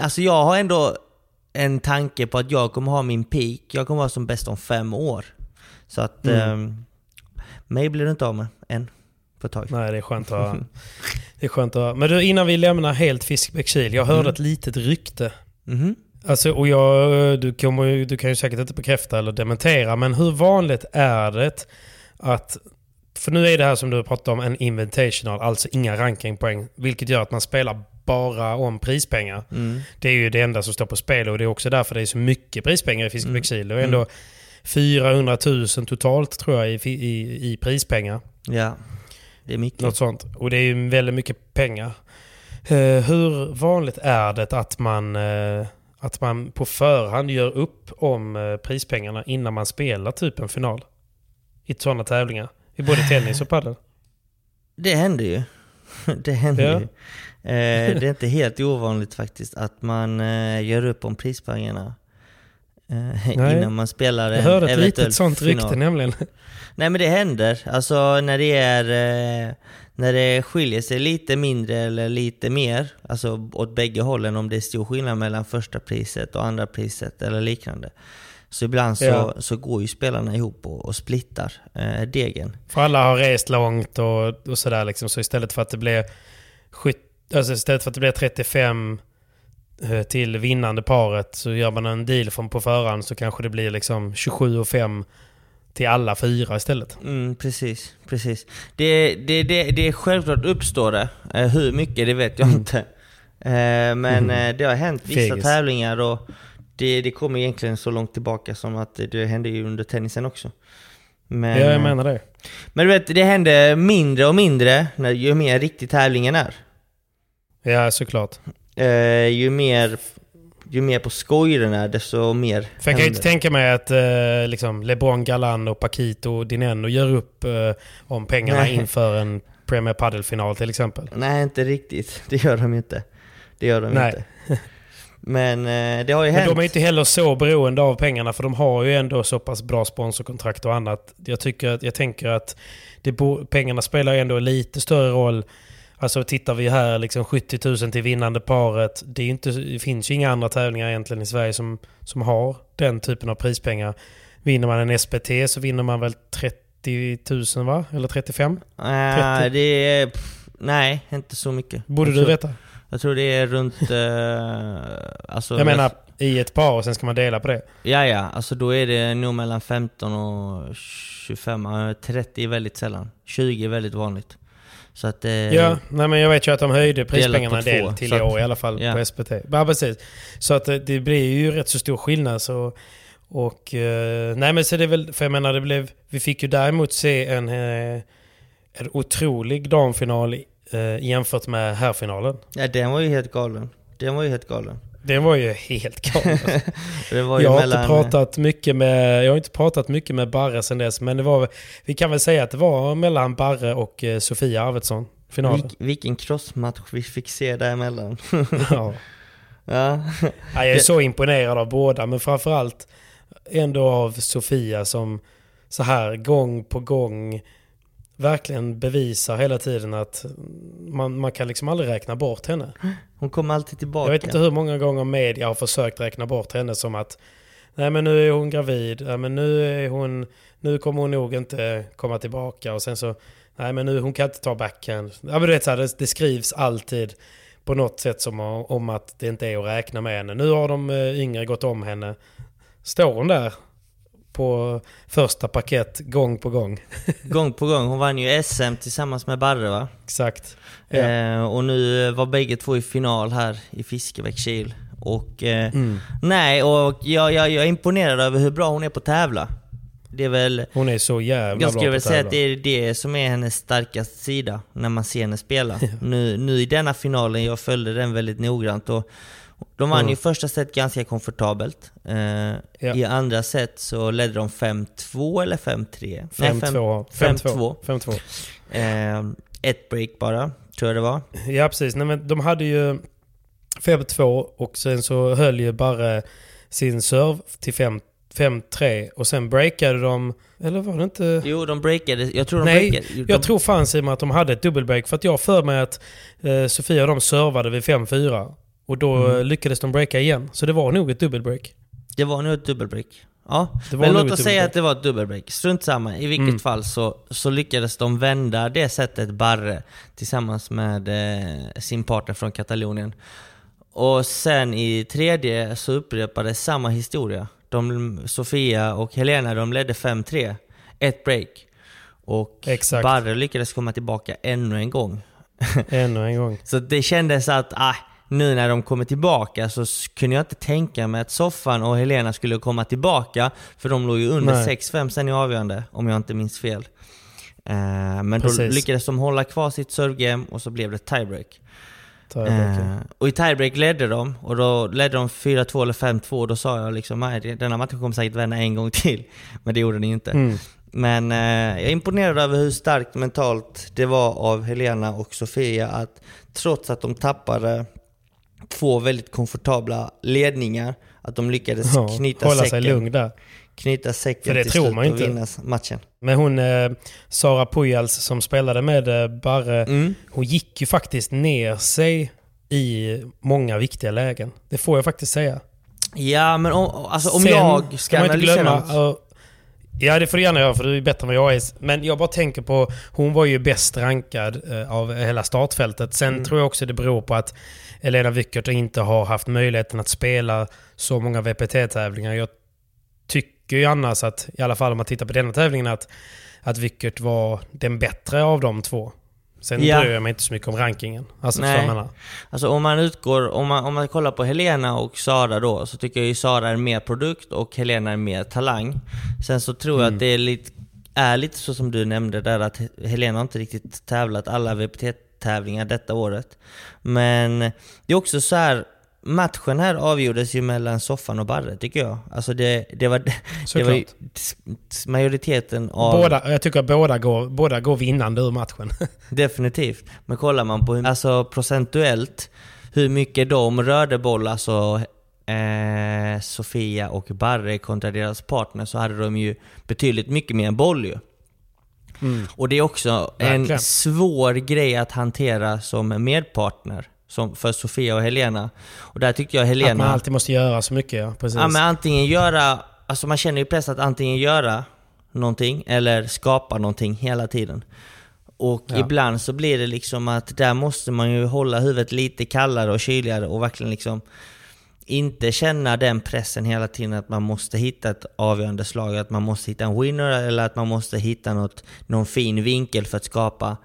alltså jag har ändå en tanke på att jag kommer ha min peak, jag kommer vara som bäst om fem år. Så att Mm. Eh, mig blir du inte av med än. På tag. Nej, det är skönt att höra. Det är skönt att. Men du, innan vi lämnar helt Fiskebäckskil. Jag hörde Mm. ett litet rykte. Mhm. Alltså, och jag, du, kommer, du kan ju säkert inte bekräfta eller dementera, men hur vanligt är det att... För nu är det här som du pratade om en invitational, alltså inga rankingpoäng. Vilket gör att man spelar bara om prispengar. Mm. Det är ju det enda som står på spel och det är också därför det är så mycket prispengar i Fiskebäckskil. Det är Mm. Ändå 400 000 totalt tror jag i, i, i prispengar. Ja, det är mycket. Något sånt. Och det är ju väldigt mycket pengar. Eh, hur vanligt är det att man, eh, att man på förhand gör upp om eh, prispengarna innan man spelar typ en final? I sådana tävlingar. I både tennis och padel. Det händer ju. Det händer Ja. ju. Eh, det är inte helt ovanligt faktiskt att man eh, gör upp om prispengarna Nej. innan man spelar en Jag hörde ett eventuell litet sånt final. rykte nämligen. Nej men det händer. Alltså när det är... Eh, när det skiljer sig lite mindre eller lite mer, alltså åt bägge hållen, om det är stor skillnad mellan första priset och andra priset eller liknande. Så ibland så, Ja. så går ju spelarna ihop och, och splittar eh, degen. För alla har rest långt och, och sådär liksom. Så istället för att det blir, skyt, alltså istället för att det blir 35 eh, till vinnande paret så gör man en deal från på förhand så kanske det blir liksom 27 och 5 till alla fyra istället. Mm, precis, precis. Det, det, det, det är självklart uppstår det. Eh, hur mycket, det vet jag inte. Eh, men eh, det har hänt vissa Mm. Fegis. tävlingar och det, det kommer egentligen så långt tillbaka som att det, hände ju under tennisen också. Men, Ja, jag menar det. men du vet, det händer mindre och mindre när, ju mer riktig tävlingen är. Ja, såklart. Eh, ju, mer, ju mer på skoj den är, desto mer För jag kan ju inte tänka mig att eh, liksom LeBron Galan och Paquito och Dineno gör upp eh, om pengarna Nej. inför en Premier Padel-final till exempel. Nej, inte riktigt. Det gör de inte. Det gör de Nej. inte. Men eh, det har ju Men hänt. de är inte heller så beroende av pengarna för de har ju ändå så pass bra sponsorkontrakt och annat. Jag, tycker, att- jag tänker att det pengarna spelar ju ändå lite större roll. Alltså tittar vi här liksom 70 000 till vinnande paret. Det, är inte, det finns ju inga andra tävlingar egentligen i Sverige som, som har den typen av prispengar. Vinner man en SPT så vinner man väl 30 000 va? Eller 35? Nej, 30? det är... Pff, nej, inte så mycket. Borde jag du tror, veta? Jag tror det är runt... Eh, alltså, Jag menar i ett par och sen ska man dela på det. Ja, ja. Alltså då är det nog mellan 15 och 25. Eh, 30 är väldigt sällan. 20 är väldigt vanligt. Så att... Eh, Ja, nej men jag vet ju att de höjde prispengarna en del till i år i alla fall ja. på SPT. Ja, precis. Så att det, det blir ju rätt så stor skillnad. Så, och, eh, nej men så det är väl, för jag menar det blev, vi fick ju däremot se en, eh, en otrolig damfinal eh, jämfört med herrfinalen. Ja, den var ju helt galen. Den var ju helt galen. Den var ju helt galen. Jag har mellan... inte pratat mycket med, jag har inte pratat mycket med Barre sen dess, men det var, vi kan väl säga att det var mellan Barre och eh, Sofia Arvidsson, finalen. Vilk, vilken crossmatch vi fick se däremellan. Ja. ja. Ja, jag är så imponerad av båda, men framförallt ändå av Sofia som så här gång på gång verkligen bevisar hela tiden att man, man kan liksom aldrig räkna bort henne. Hon kom alltid tillbaka. Jag vet inte hur många gånger media har försökt räkna bort henne som att nej men nu är hon gravid, nej men nu är hon, nu kommer hon nog inte komma tillbaka och sen så, nej men nu hon kan inte ta backhand. Ja men du vet så här, det, det skrivs alltid på något sätt som om att det inte är att räkna med henne. Nu har de eh, yngre gått om henne. Står hon där på första paket gång på gång? Gång på gång. Hon vann ju SM tillsammans med Barre va? Exakt. Ja. Eh, och nu var bägge två i final här i Fiskebäckskil. Och eh, Mm. nej, och jag, jag, jag är imponerad över hur bra hon är på att tävla. Det är väl... Hon är så jävla Jag skulle väl säga att det är det som är hennes starkaste sida när man ser henne spela. Nu, nu i denna finalen, jag följde den väldigt noggrant och de vann Mm. ju första set ganska komfortabelt. Eh, I andra set så ledde de 5-2 eller 5-3? Nej, 5-2. 5-2. 5-2. Eh, ett break bara, tror jag det var. Ja precis, Nej, men de hade ju 5-2 och sen så höll ju bara sin serve till 5 5-3 och sen breakade de, eller var det inte? Jo, de breakade. Jag tror de Nej, breakade. De, jag tror fan Simon att de hade ett dubbelbreak för att jag för mig att eh, Sofia och de servade vid 5-4. Och då Mm. lyckades de breaka igen. Så det var nog ett dubbelbreak. Det var nog ett dubbelbreak. Ja, men låt oss säga att det var ett dubbelbreak. Strunt samma, i vilket Mm. fall så, så lyckades de vända det sättet Barre tillsammans med eh, sin partner från Katalonien. Och sen i tredje så upprepades samma historia. De, Sofia och Helena de ledde 5-3, ett break. Och Exakt. Barre lyckades komma tillbaka ännu en gång. Ännu en gång. Så det kändes att, ah, nu när de kommer tillbaka så kunde jag inte tänka mig att Soffan och Helena skulle komma tillbaka. För de låg ju under Nej. 6-5 sen i avgörande, om jag inte minns fel. Eh, men då Precis. lyckades de hålla kvar sitt servegame och så blev det tiebreak. Tiebreak. Eh, och i tiebreak ledde de, och då ledde de 4-2 eller 5-2 och då sa jag liksom det- denna matchen kommer säkert vända en gång till. Men det gjorde den inte. Mm. Men eh, jag är imponerad över hur starkt mentalt det var av Helena och Sofia att trots att de tappade två väldigt komfortabla ledningar, att de lyckades Ja, knyta, hålla sig säcken, lugn där. knyta säcken För det till tror slut man och inte. vinna matchen. Men hon, eh, Sara Pujals som spelade med eh, Barre, Mm. hon gick ju faktiskt ner sig i många viktiga lägen. Det får jag faktiskt säga. Ja, men om, alltså, om Sen jag ska analysera... glömma... ja, det får du gärna göra för du är bättre än vad jag är. Men jag bara tänker på... Hon var ju bäst rankad eh, av hela startfältet. Sen Mm. tror jag också det beror på att Elena Wickert inte har haft möjligheten att spela så många VPT-tävlingar. Jag tycker ju annars att, i alla fall om man tittar på denna tävlingen, att, att Wickert var den bättre av de två. Sen Ja. bryr jag mig inte så mycket om rankingen. Alltså, Nej. Alltså om man utgår, om man, om man kollar på Helena och Sara då, så tycker jag ju Sara är mer produkt och Helena är mer talang. Sen så tror jag Mm. att det är lite, är lite så som du nämnde där, att Helena inte riktigt tävlat alla VPT-tävlingar detta året. Men det är också så här. Matchen här avgjordes ju mellan Soffan och Barre tycker jag. Alltså det, det var, det var majoriteten av... Båda, jag tycker att båda går, båda går vinnande ur matchen. Definitivt. Men kollar man på hur, alltså procentuellt hur mycket de rörde boll, alltså eh, Sofia och Barre kontra deras partner, så hade de ju betydligt mycket mer boll ju. Och det är också en Verkligen. svår grej att hantera som medpartner. Som för Sofia och Helena. Och där tyckte jag Helena... Att man alltid måste göra så mycket, ja. Precis. Ja men antingen göra, alltså man känner ju press att antingen göra någonting eller skapa någonting hela tiden. Och Ja. ibland så blir det liksom att där måste man ju hålla huvudet lite kallare och kyligare och verkligen liksom inte känna den pressen hela tiden att man måste hitta ett avgörande slag, att man måste hitta en winner eller att man måste hitta något, någon fin vinkel för att skapa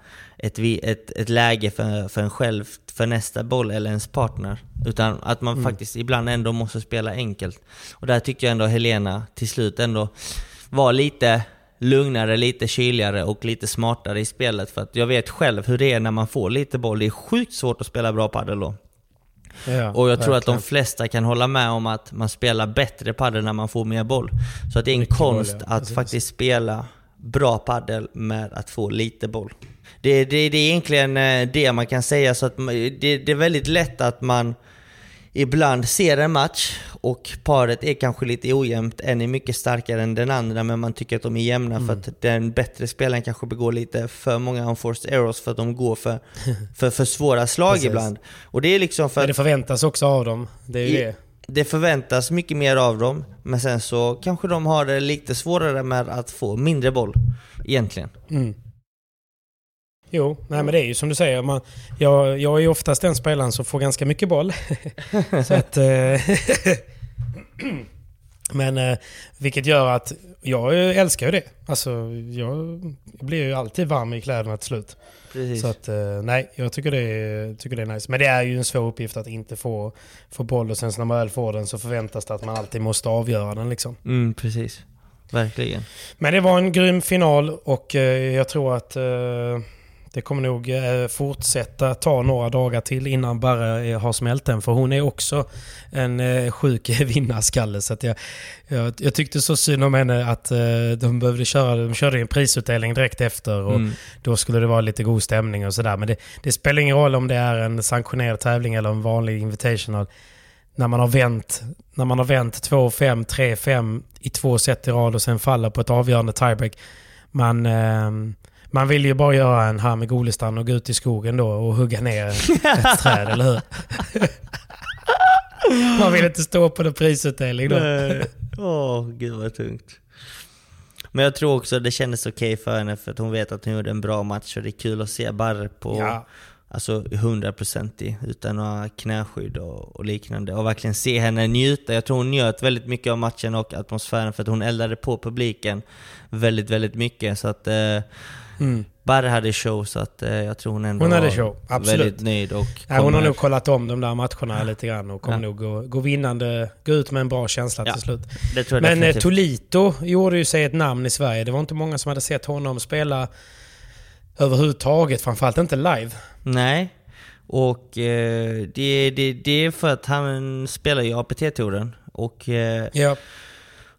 ett, ett, ett läge för, för en själv, för nästa boll eller ens partner. Utan att man faktiskt ibland ändå måste spela enkelt. Och där tyckte jag ändå Helena till slut ändå var lite lugnare, lite kyligare och lite smartare i spelet. För att jag vet själv hur det är när man får lite boll. Det är sjukt svårt att spela bra padel då. Ja, Och jag tror att de flesta kan hålla med om att man spelar bättre padel när man får mer boll. Så att det är en Mycket boll, konst ja. att Precis. faktiskt spela bra padel med att få lite boll. Det, det, det är egentligen eh, det man kan säga, så att det, det är väldigt lätt att man ibland ser en match och paret är kanske lite ojämnt, en är mycket starkare än den andra men man tycker att de är jämna för att den bättre spelaren kanske begår lite för många unforced errors för att de går för, för, för svåra slag ibland. Och det är liksom för Men det förväntas också av dem. Det är ju i- det. det förväntas mycket mer av dem, men sen så kanske de har det lite svårare med att få mindre boll egentligen. Mm. Jo, nej men det är ju som du säger. Man, jag, jag är ju oftast den spelaren som får ganska mycket boll. så att, eh, men eh, vilket gör att jag älskar ju det. Alltså, jag blir ju alltid varm i kläderna till slut. Precis. Så att, eh, nej, jag tycker det, är, tycker det är nice. Men det är ju en svår uppgift att inte få, få boll och sen när man väl får den så förväntas det att man alltid måste avgöra den liksom. Mm, precis. Verkligen. Men det var en grym final och jag tror att det kommer nog eh, fortsätta ta några dagar till innan Barre eh, har smält den. För hon är också en eh, sjuk vinnarskalle. Så jag, jag, jag tyckte så synd om henne att eh, de behövde köra, de körde en prisutdelning direkt efter. Och Mm. Då skulle det vara lite god stämning och sådär. Men det, det spelar ingen roll om det är en sanktionerad tävling eller en vanlig invitational. När man har vänt, när man har vänt 2-5, 3-5 i två set i rad och sen faller på ett avgörande tiebreak. Man, ehm, man vill ju bara göra en här med Golistan och gå ut i skogen då och hugga ner ett träd, eller hur? Man vill inte stå på den prisutdelning då. Nej. Åh, gud vad tungt. Men jag tror också det kändes okej för henne för att hon vet att hon gjorde en bra match och det är kul att se Barre på Ja. alltså 100% utan några knäskydd och, och liknande. Och verkligen se henne njuta. Jag tror hon njöt väldigt mycket av matchen och atmosfären för att hon eldade på publiken väldigt, väldigt mycket. Så att eh, Mm. Barre hade show så att eh, jag tror hon ändå Hon hade var show, absolut. väldigt nöjd och Nej, hon har nog kollat om de där matcherna lite grann och kommer Ja. nog gå, gå vinnande, gå ut med en bra känsla Ja, till slut. Men eh, definitivt. Tolito gjorde ju sig ett namn i Sverige. Det var inte många som hade sett honom spela överhuvudtaget, framförallt inte live. Nej. Och eh, det, det, det är för att han spelar ju APT-touren och eh, Ja,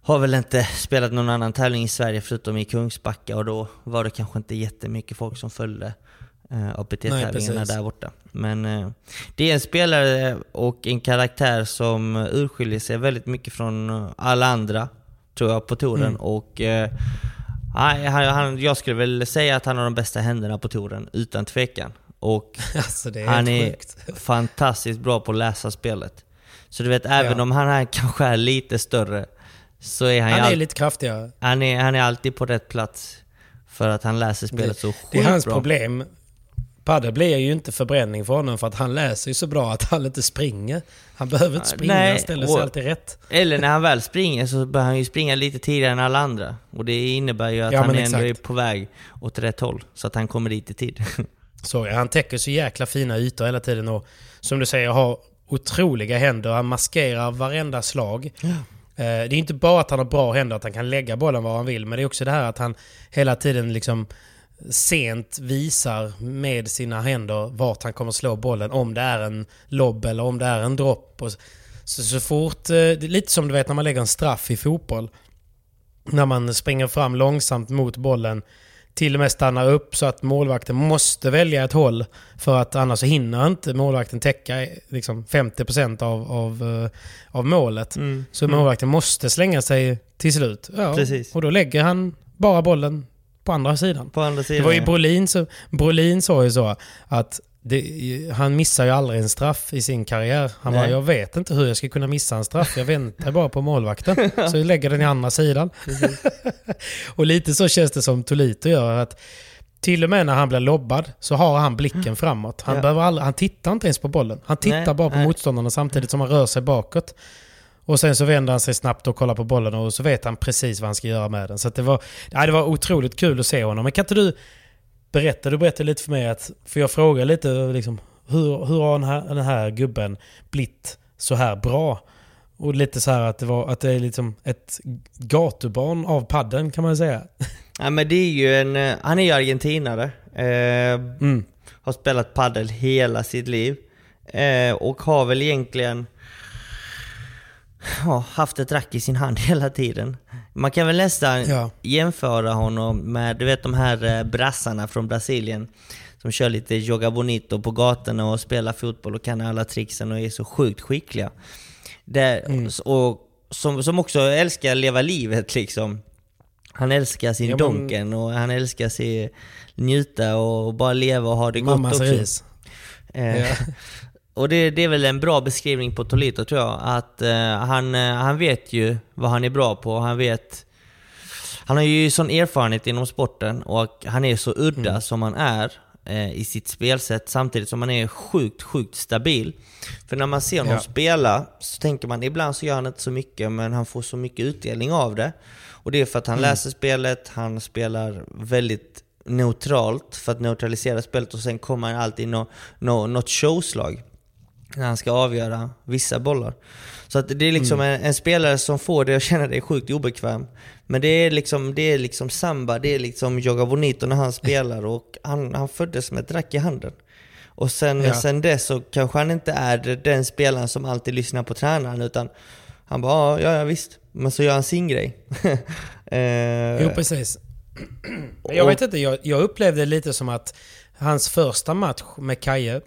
har väl inte spelat någon annan tävling i Sverige förutom i Kungsbacka och då var det kanske inte jättemycket folk som följde eh, APT-tävlingarna där borta. Men eh, det är en spelare och en karaktär som urskiljer sig väldigt mycket från alla andra, tror jag, på touren. Mm. Och eh, han, han, jag skulle väl säga att han har de bästa händerna på touren, utan tvekan. Och alltså det är han är sjukt. fantastiskt bra på att läsa spelet. Så du vet, även Ja. om han är, kanske är lite större, så är han, Han är all- lite kraftigare. han, är, han är alltid på rätt plats. För att han läser spelet så sjukt Det är hans bra. problem. Padel blir ju inte förbränning för honom för att han läser ju så bra att han inte springer. Han behöver inte Ja, springa, nej, han ställer sig och- alltid rätt. Eller när han väl springer så bör han ju springa lite tidigare än alla andra. Och det innebär ju att Ja, han ändå är på väg åt rätt håll. Så att han kommer dit i tid. Så är han täcker så jäkla fina ytor hela tiden och som du säger har otroliga händer. Han maskerar varenda slag. Eh, det är inte bara att han har bra händer, att han kan lägga bollen var han vill, men det är också det här att han hela tiden liksom sent visar med sina händer vart han kommer slå bollen. Om det är en lobb eller om det är en dropp. Så, så fort, eh, lite som du vet när man lägger en straff i fotboll. När man springer fram långsamt mot bollen. Till och med stannar upp så att målvakten måste välja ett håll. För att annars hinner inte målvakten täcka liksom 50% av, av, eh, av målet. Så målvakten måste slänga sig till slut. Ja, Precis. Och då lägger han bara bollen på andra sidan. på andra Det sidan. var ju. Brolin, så, Brolin sa ju så att det, han missar ju aldrig en straff i sin karriär. Han Nej. bara, jag vet inte hur jag ska kunna missa en straff. Jag väntar bara på målvakten. Så jag lägger den i andra sidan. och lite så känns det som Tolito gör. att till och med när han blir lobbad så har han blicken framåt. Han, Ja. behöver aldrig, han tittar inte ens på bollen. Han tittar Nej, bara på nej. motståndarna samtidigt som han rör sig bakåt. Och sen så vänder han sig snabbt och kollar på bollen och så vet han precis vad han ska göra med den. Så det, var, ja, det var otroligt kul att se honom. Men kan inte du berätta, du berättade lite för mig att, för jag frågade lite liksom, hur, hur har den här, den här gubben blivit så här bra? Och lite så här att det, var, att det är liksom ett gatubarn av padden kan man säga. Ja men det är ju en... eh, Han är ju argentinare. Eh, Mm. Har spelat paddel hela sitt liv. Eh, och har väl egentligen... Ja, haft ett rack i sin hand hela tiden. Man kan väl nästan Ja. jämföra honom med, du vet de här eh, brassarna från Brasilien. Som kör lite joga bonito på gatorna och spelar fotboll och kan alla tricksen och är så sjukt skickliga. Det, Mm. och som, som också älskar att leva livet liksom. Han älskar sin Ja, men- donken och han älskar sig njuta och bara leva och ha det gott Mammas också. ris. Eh, Ja. Och det, det är väl en bra beskrivning på Tolito tror jag. Att eh, han, eh, han vet ju vad han är bra på. Han vet... Han har ju sån erfarenhet inom sporten och han är så udda Mm. som han är eh, i sitt spelsätt samtidigt som han är sjukt, sjukt stabil. För när man ser honom Ja. spela så tänker man ibland så gör han inte så mycket men han får så mycket utdelning av det. Och det är för att han Mm. läser spelet, han spelar väldigt neutralt för att neutralisera spelet och sen kommer han alltid nå, nå, något showslag när han ska avgöra vissa bollar. Så att det är liksom en, en spelare som får dig att känna dig sjukt obekväm. Men det är liksom, det är liksom samba, det är liksom Joga Bonito när han spelar och han, han föddes med ett rack i handen. Och sen, Ja. sen dess så kanske han inte är den spelaren som alltid lyssnar på tränaren utan han bara ja, ja visst. Men så gör han sin grej. eh, Jo, precis. Jag vet inte, jag, jag upplevde det lite som att hans första match med Kaje,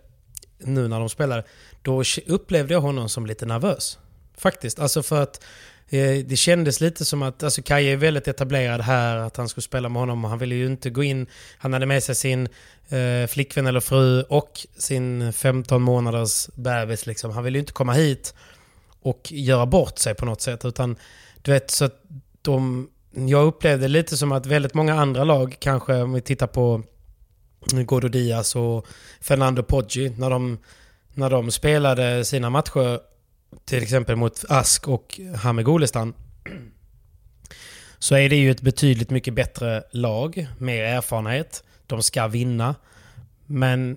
nu när de spelade, då upplevde jag honom som lite nervös. Faktiskt. Alltså för att eh, det kändes lite som att, alltså Kaje är väldigt etablerad här, att han skulle spela med honom och han ville ju inte gå in. Han hade med sig sin eh, flickvän eller fru och sin 15 månaders bebis liksom. Han ville ju inte komma hit och göra bort sig på något sätt. Utan du vet, så att de... Jag upplevde lite som att väldigt många andra lag, kanske om vi tittar på Gordo Diaz och Fernando Poggi, när de, när de spelade sina matcher till exempel mot Ask och Hamid så är det ju ett betydligt mycket bättre lag, mer erfarenhet. De ska vinna. Men,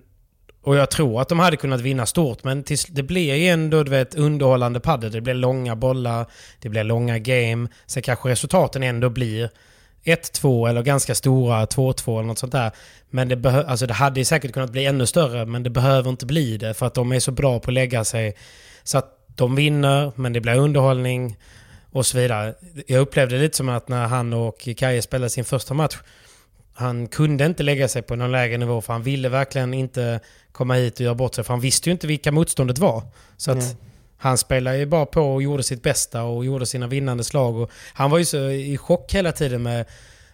och jag tror att de hade kunnat vinna stort, men tills, det blir ju ändå du vet, underhållande padel. Det blir långa bollar, det blir långa game. Sen kanske resultaten ändå blir 1-2 eller ganska stora 2-2 eller något sånt där. Men det, behö- alltså det hade säkert kunnat bli ännu större, men det behöver inte bli det för att de är så bra på att lägga sig. Så att de vinner, men det blir underhållning och så vidare. Jag upplevde lite som att när han och Kaje spelade sin första match, han kunde inte lägga sig på någon lägre nivå för han ville verkligen inte komma hit och göra bort sig. För han visste ju inte vilka motståndet var. Så att mm han spelade ju bara på och gjorde sitt bästa och gjorde sina vinnande slag. Och han var ju så i chock hela tiden med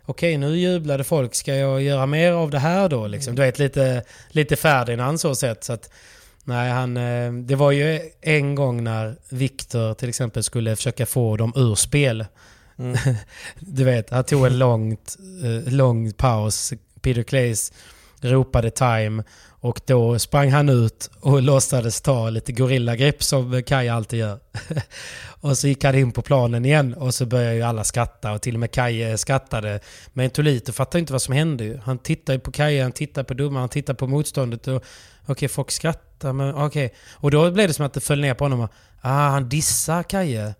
Okej, nu jublade folk. Ska jag göra mer av det här då? Liksom. Du vet, lite, lite Ferdinand så sett. Så att, nej, han, eh, det var ju en gång när Viktor till exempel skulle försöka få dem ur spel. Mm. Du vet, han tog en långt, eh, lång paus. Peter Claes ropade time och då sprang han ut och låtsades ta lite gorillagrepp som Kaj alltid gör. och så gick han in på planen igen och så började ju alla skratta och till och med Kaj skrattade. Men Tolito fattade inte vad som hände ju. Han tittade ju på Kaj, han tittade på domaren, han tittade på motståndet och okej, folk skrattar men okej. Och då blev det som att det föll ner på honom. Ah, han dissar Kaje.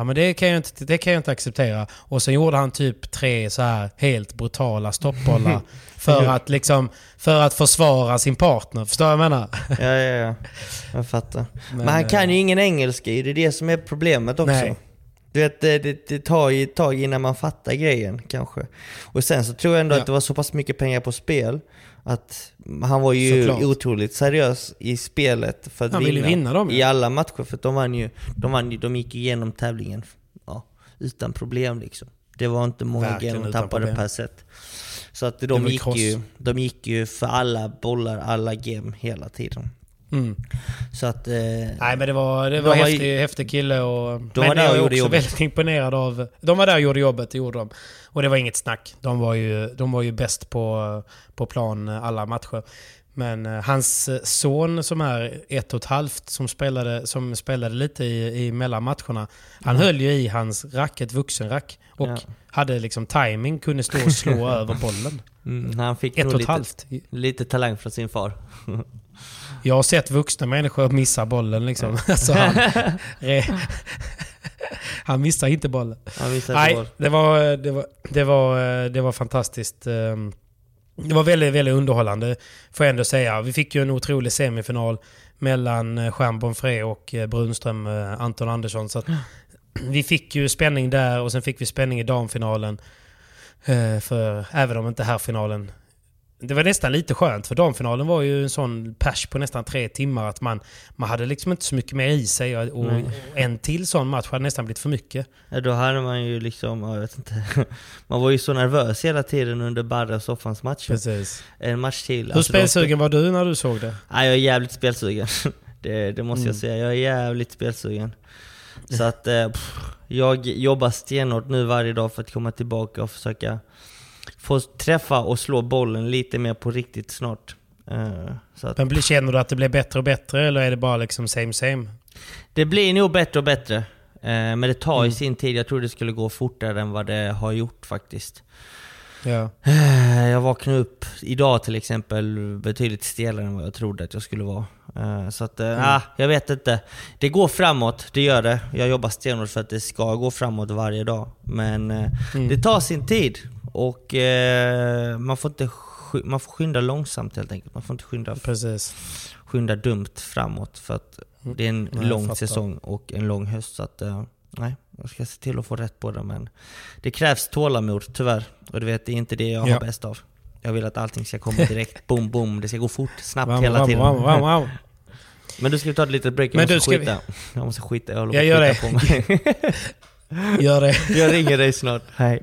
Ja men det kan, jag inte, det kan jag inte acceptera. Och sen gjorde han typ tre så här helt brutala stoppbollar. för att liksom, för att försvara sin partner. Förstår du vad jag menar? Ja, ja, ja. Jag fattar. Men, han eh, kan ju ingen engelska det är det som är problemet också. Nej. Du vet, det, det, det tar ju ett tag innan man fattar grejen kanske. Och sen så tror jag ändå Ja. att det var så pass mycket pengar på spel att han var ju Såklart. otroligt seriös i spelet för att Han ville vinna, vinna dem, ja. i alla matcher. För de vann ju, de, vann ju, de gick igenom tävlingen ja, utan problem liksom. Det var inte många Verkligen game de tappade problem. per set. Så att de gick, ju, de gick ju för alla bollar, alla game hela tiden. Mm. Så att... Eh, Nej men det var, det De var var häftig, häftig kille och... De men var där jag och är gjorde också jobbet. väldigt imponerad av... De var där och gjorde jobbet, det gjorde de. Och det var inget snack. De var ju, de var ju bäst på, på plan eh, alla matcher. Men eh, hans eh, son som är ett och ett halvt som spelade, som spelade lite i, i mellanmatcherna. Han höll ju i hans rack, ett vuxenrack. Och Ja. hade liksom timing, kunde stå och slå över bollen. mm, han fick Ett nog och ett lite, halvt. lite talang från sin far. Jag har sett vuxna människor missa bollen liksom. Alltså han, han missar inte bollen. Visade Nej, boll. det var, det, var, det, var, det var fantastiskt. ehm, Det var väldigt, väldigt underhållande, får jag ändå säga. Vi fick ju en otrolig semifinal mellan eh, Jean Bonfré och eh, Brunström, eh, Anton Andersson. Så vi fick ju spänning där och sen fick vi spänning i damfinalen. För även om inte herrfinalen det var nästan lite skönt för damfinalen var ju en sån pers på nästan tre timmar att man, man hade liksom inte så mycket mer i sig och, och en till sån match hade nästan blivit för mycket. Ja, då hade man ju liksom, ja, jag vet inte. Man var ju så nervös hela tiden under Barre och Soffans matcher. Precis. En match till. Hur Alltså, spelsugen var du när du såg det? Nej, jag är jävligt spelsugen. Det, det måste Mm. jag säga. Jag är jävligt spelsugen. Så att eh, pff, jag jobbar stenhårt nu varje dag för att komma tillbaka och försöka få träffa och slå bollen lite mer på riktigt snart. Eh, att, Men blir- känner du att det blir bättre och bättre eller är det bara liksom same same? det blir nog bättre och bättre. Eh, Men det tar ju Mm. sin tid. Jag tror det skulle gå fortare än vad det har gjort faktiskt. Ja. Eh, Jag vaknade upp idag till exempel betydligt stelare än vad jag trodde att jag skulle vara. Så att, Mm. ah, jag vet inte. Det går framåt, det gör det. Jag jobbar stenhårt för att det ska gå framåt varje dag. Men Mm. det tar sin tid. Och eh, man, får inte man får skynda långsamt helt enkelt. Man får inte skynda, Precis. skynda dumt framåt. För att det är en jag lång säsong och en lång höst. Så att, eh, nej, jag ska se till att få rätt på det. Men det krävs tålamod tyvärr. Och du vet, det är inte det jag Ja. har bäst av. Jag vill att allting ska komma direkt, boom boom, det ska gå fort, snabbt Wow, hela wow, tiden. wow, wow, wow. Men du ska ta ett litet break, jag Men måste ska vi- skita. Jag måste skita, jag håller på att skita på mig. Gör det. jag ringer dig snart, hej.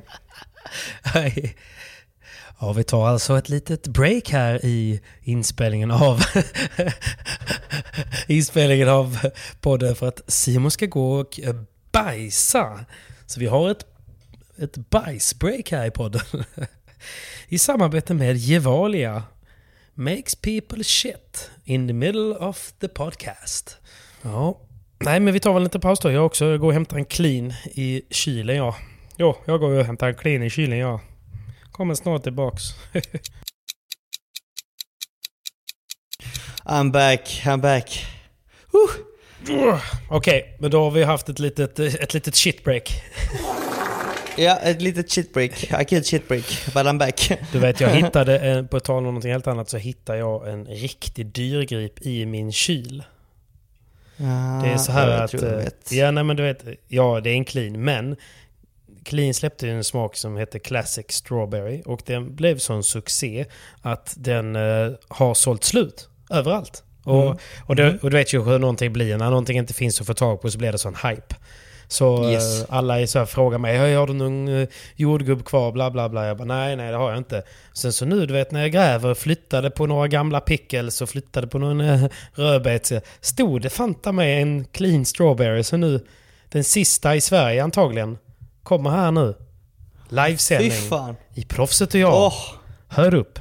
Ja, vi tar alltså ett litet break här i inspelningen av inspelningen av podden för att Simon ska gå och eh, bajsa. Så vi har ett, ett bajsbreak här i podden. I samarbete med Gevalia. Makes people shit in the middle of the podcast. Ja, nej men vi tar väl lite paus då. Jag också går och hämtar en clean i kylen jag. Jo, jag går och hämtar en clean i kylen ja. Kommer snart tillbaks. I'm back, I'm back. Okej, men då har vi haft ett litet, ett litet shitbreak. Ja, ett litet shitbreak. Killed shitbreak, but I'm back. Du vet, jag hittade, på tal om någonting helt annat, så hittade jag en riktig dyrgrip i min kyl. Det är så här Ah, jag att... jag eh, vet. Ja, nej men du vet. Ja, det är en clean, men... Clean släppte en smak som heter Classic Strawberry och den blev sån succé att den eh, har sålt slut överallt. Och, Mm. och, det, och du vet ju hur någonting blir. När någonting inte finns att få tag på så blir det sån hype. Så Yes. eh, alla är så här, frågar mig, "Hej, har du någon uh, jordgubb kvar? Bla bla bla. Jag bara, nej nej det har jag inte. Sen så nu du vet när jag gräver, flyttade på några gamla pickles och flyttade på någon uh, rödbet. så Stod det fanta med en clean strawberry. Så nu, den sista i Sverige antagligen, kommer här nu. Livesändning i Proffset och jag. Åh, Hör upp.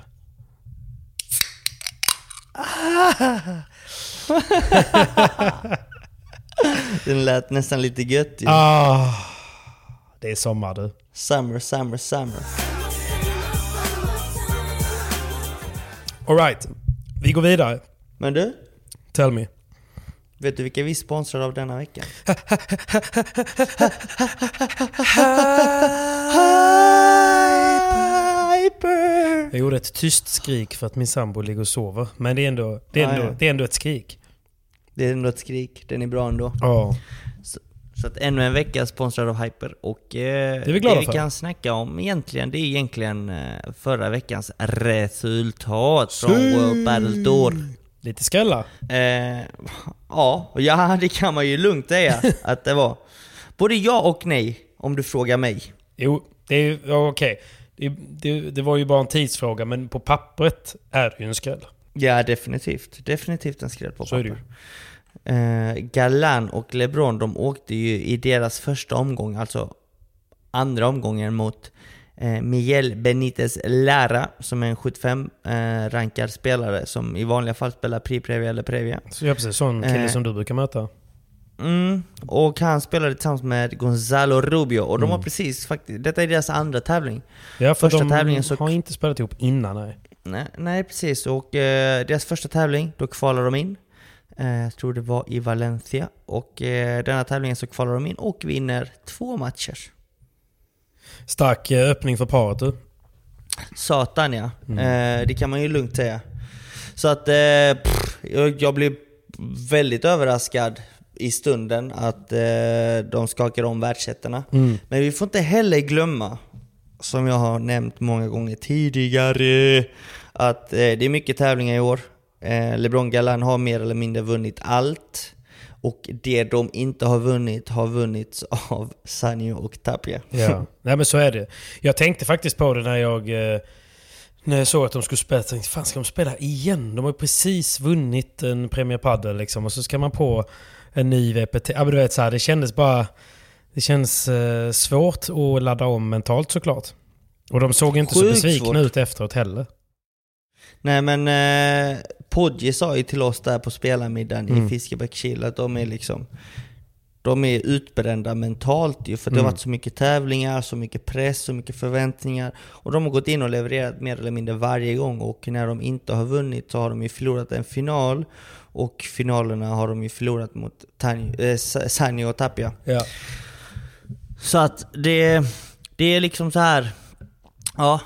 den lät nästan lite gött ju. Ah, det är sommar du. Summer, summer, summer. Alright, vi går vidare. Men du, Tell me. Vet du vilka vi sponsrar av denna vecka? Hyper! Jag gjorde ett tyst skrik för att min sambo ligger och sover. Men det är ändå, det är Ah, ändå, ja. det är ändå ett skrik. Det är ändå ett skrik, den är bra ändå. Ja. Så att ännu en vecka sponsrad av Hyper och eh, är vi glada vi kan snacka om egentligen, det är egentligen eh, förra veckans resultat från World Battle Tour. Lite skrälla. Eh, ja, ja, det kan man ju lugnt säga att det var. Både ja och nej, om du frågar mig. Jo, det är ja, okej. Det, det, det var ju bara en tidsfråga, men på pappret är det ju en skräll. Ja, definitivt. Definitivt en skräll på Så papper. Eh, Galan och LeBron, de åkte ju i deras första omgång, alltså andra omgången mot Miguel Benitez Lara, som är en 75-rankad spelare som i vanliga fall spelar Pri Previa eller Previa. Så jag precis sån kille Eh. som du brukar möta. Mm, och han spelade tillsammans med Gonzalo Rubio, och de Mm. har precis faktiskt, detta är deras andra tävling. Ja, för första de tävlingen så- har inte spelat ihop innan, nej. Nej, nej precis, och eh, deras första tävling, då kvalar de in. Eh, jag tror det var i Valencia. Och eh, denna tävlingen så kvalar de in och vinner två matcher. Stark eh, öppning för paret du. Satan ja. Mm. Eh, det kan man ju lugnt säga. Så att eh, pff, jag, jag blev väldigt överraskad i stunden att eh, de skakar om världsettorna. Mm. Men vi får inte heller glömma, som jag har nämnt många gånger tidigare, att eh, det är mycket tävlingar i år. Eh, LeBron Galan har mer eller mindre vunnit allt. Och det de inte har vunnit har vunnits av Sanjo och Tapia. Ja, nej men så är det. Jag tänkte faktiskt på det när jag, eh, när jag såg att de skulle spela. Jag tänkte, fan ska de spela igen? De har ju precis vunnit en Premier Padel liksom. Och så ska man på en ny VPT. Ja men du vet så här, det kändes bara... Det känns eh, svårt att ladda om mentalt såklart. Och de såg inte så Sjukt besvikna svårt. ut efteråt heller. Nej men eh, Podji sa ju till oss där på spelarmiddagen Mm. i Fiskebäckskil att de är liksom De är utbrända mentalt ju för att det Mm. har varit så mycket tävlingar, så mycket press, så mycket förväntningar Och de har gått in och levererat mer eller mindre varje gång och när de inte har vunnit så har de ju förlorat en final Och finalerna har de ju förlorat mot Tanj- eh, Sanjo och Tapia Ja. så att det, det är liksom så här. Ja,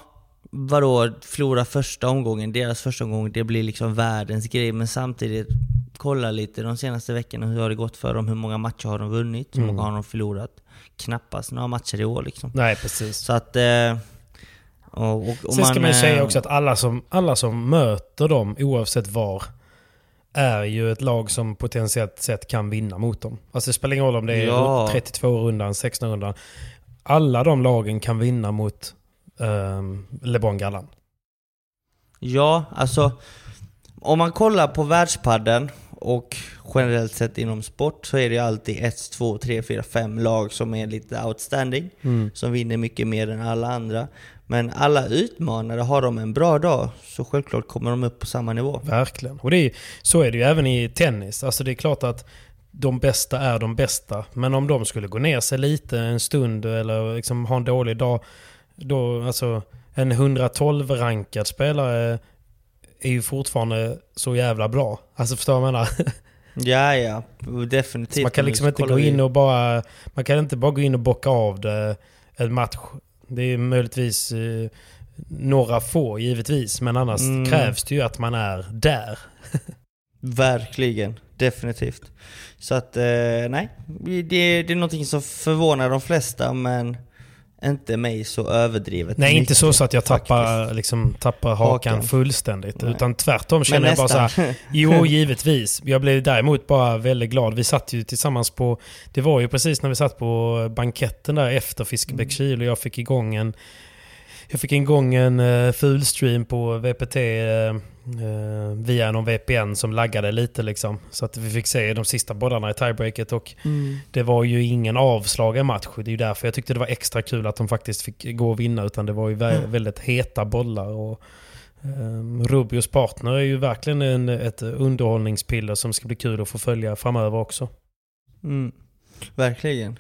vadå, förlora första omgången, deras första omgång, det blir liksom världens grej. Men samtidigt, kolla lite de senaste veckorna, hur har det gått för dem? Hur många matcher har de vunnit? Hur många har de förlorat? Knappast några matcher i år liksom. Nej precis. Så att... Eh, och, och, och Sen ska man ju eh, säga också att alla som, alla som möter dem, oavsett var, är ju ett lag som potentiellt sett kan vinna mot dem. Alltså det spelar ingen roll om det är Ja. 32-rundan, 16-rundan. Alla de lagen kan vinna mot um, LeBron Gallan. Ja, alltså om man kollar på världspadden och generellt sett inom sport så är det alltid 1, 2, 3, 4, 5 lag som är lite outstanding. Mm. Som vinner mycket mer än alla andra. Men alla utmanare, har de en bra dag så självklart kommer de upp på samma nivå. Verkligen. Och det är, så är det ju även i tennis. Alltså det är klart att de bästa är de bästa. Men om de skulle gå ner sig lite en stund eller liksom ha en dålig dag. Då, alltså en 112-rankad spelare är ju fortfarande så jävla bra. Alltså förstår du vad jag menar? Ja, ja. Definitivt. Så man kan liksom inte gå in och bara... Man kan inte bara gå in och bocka av det en match. Det är möjligtvis eh, några få givetvis. Men annars Mm. krävs det ju att man är där. Verkligen, definitivt. Så att, eh, nej. Det, det är någonting som förvånar de flesta men inte mig så överdrivet Nej, inte mycket, så, så att jag tappar, faktiskt. liksom, tappar hakan, Hakan. fullständigt. Nej. Utan tvärtom känner jag bara så här. Jo, givetvis. Jag blev däremot bara väldigt glad. Vi satt ju tillsammans på... Det var ju precis när vi satt på banketten där efter Fiskebäckskil och jag fick igång en... Jag fick igång en uh, fullstream på VPT eh, eh, via någon VPN som laggade lite liksom. Så att vi fick se de sista bollarna i tiebreaket och Mm. det var ju ingen avslagen match. Det är ju därför jag tyckte det var extra kul att de faktiskt fick gå och vinna. Utan det var ju vä- väldigt heta bollar. Och, um, Rubios partner är ju verkligen en, ett underhållningspiller som ska bli kul att få följa framöver också. Mm. Verkligen.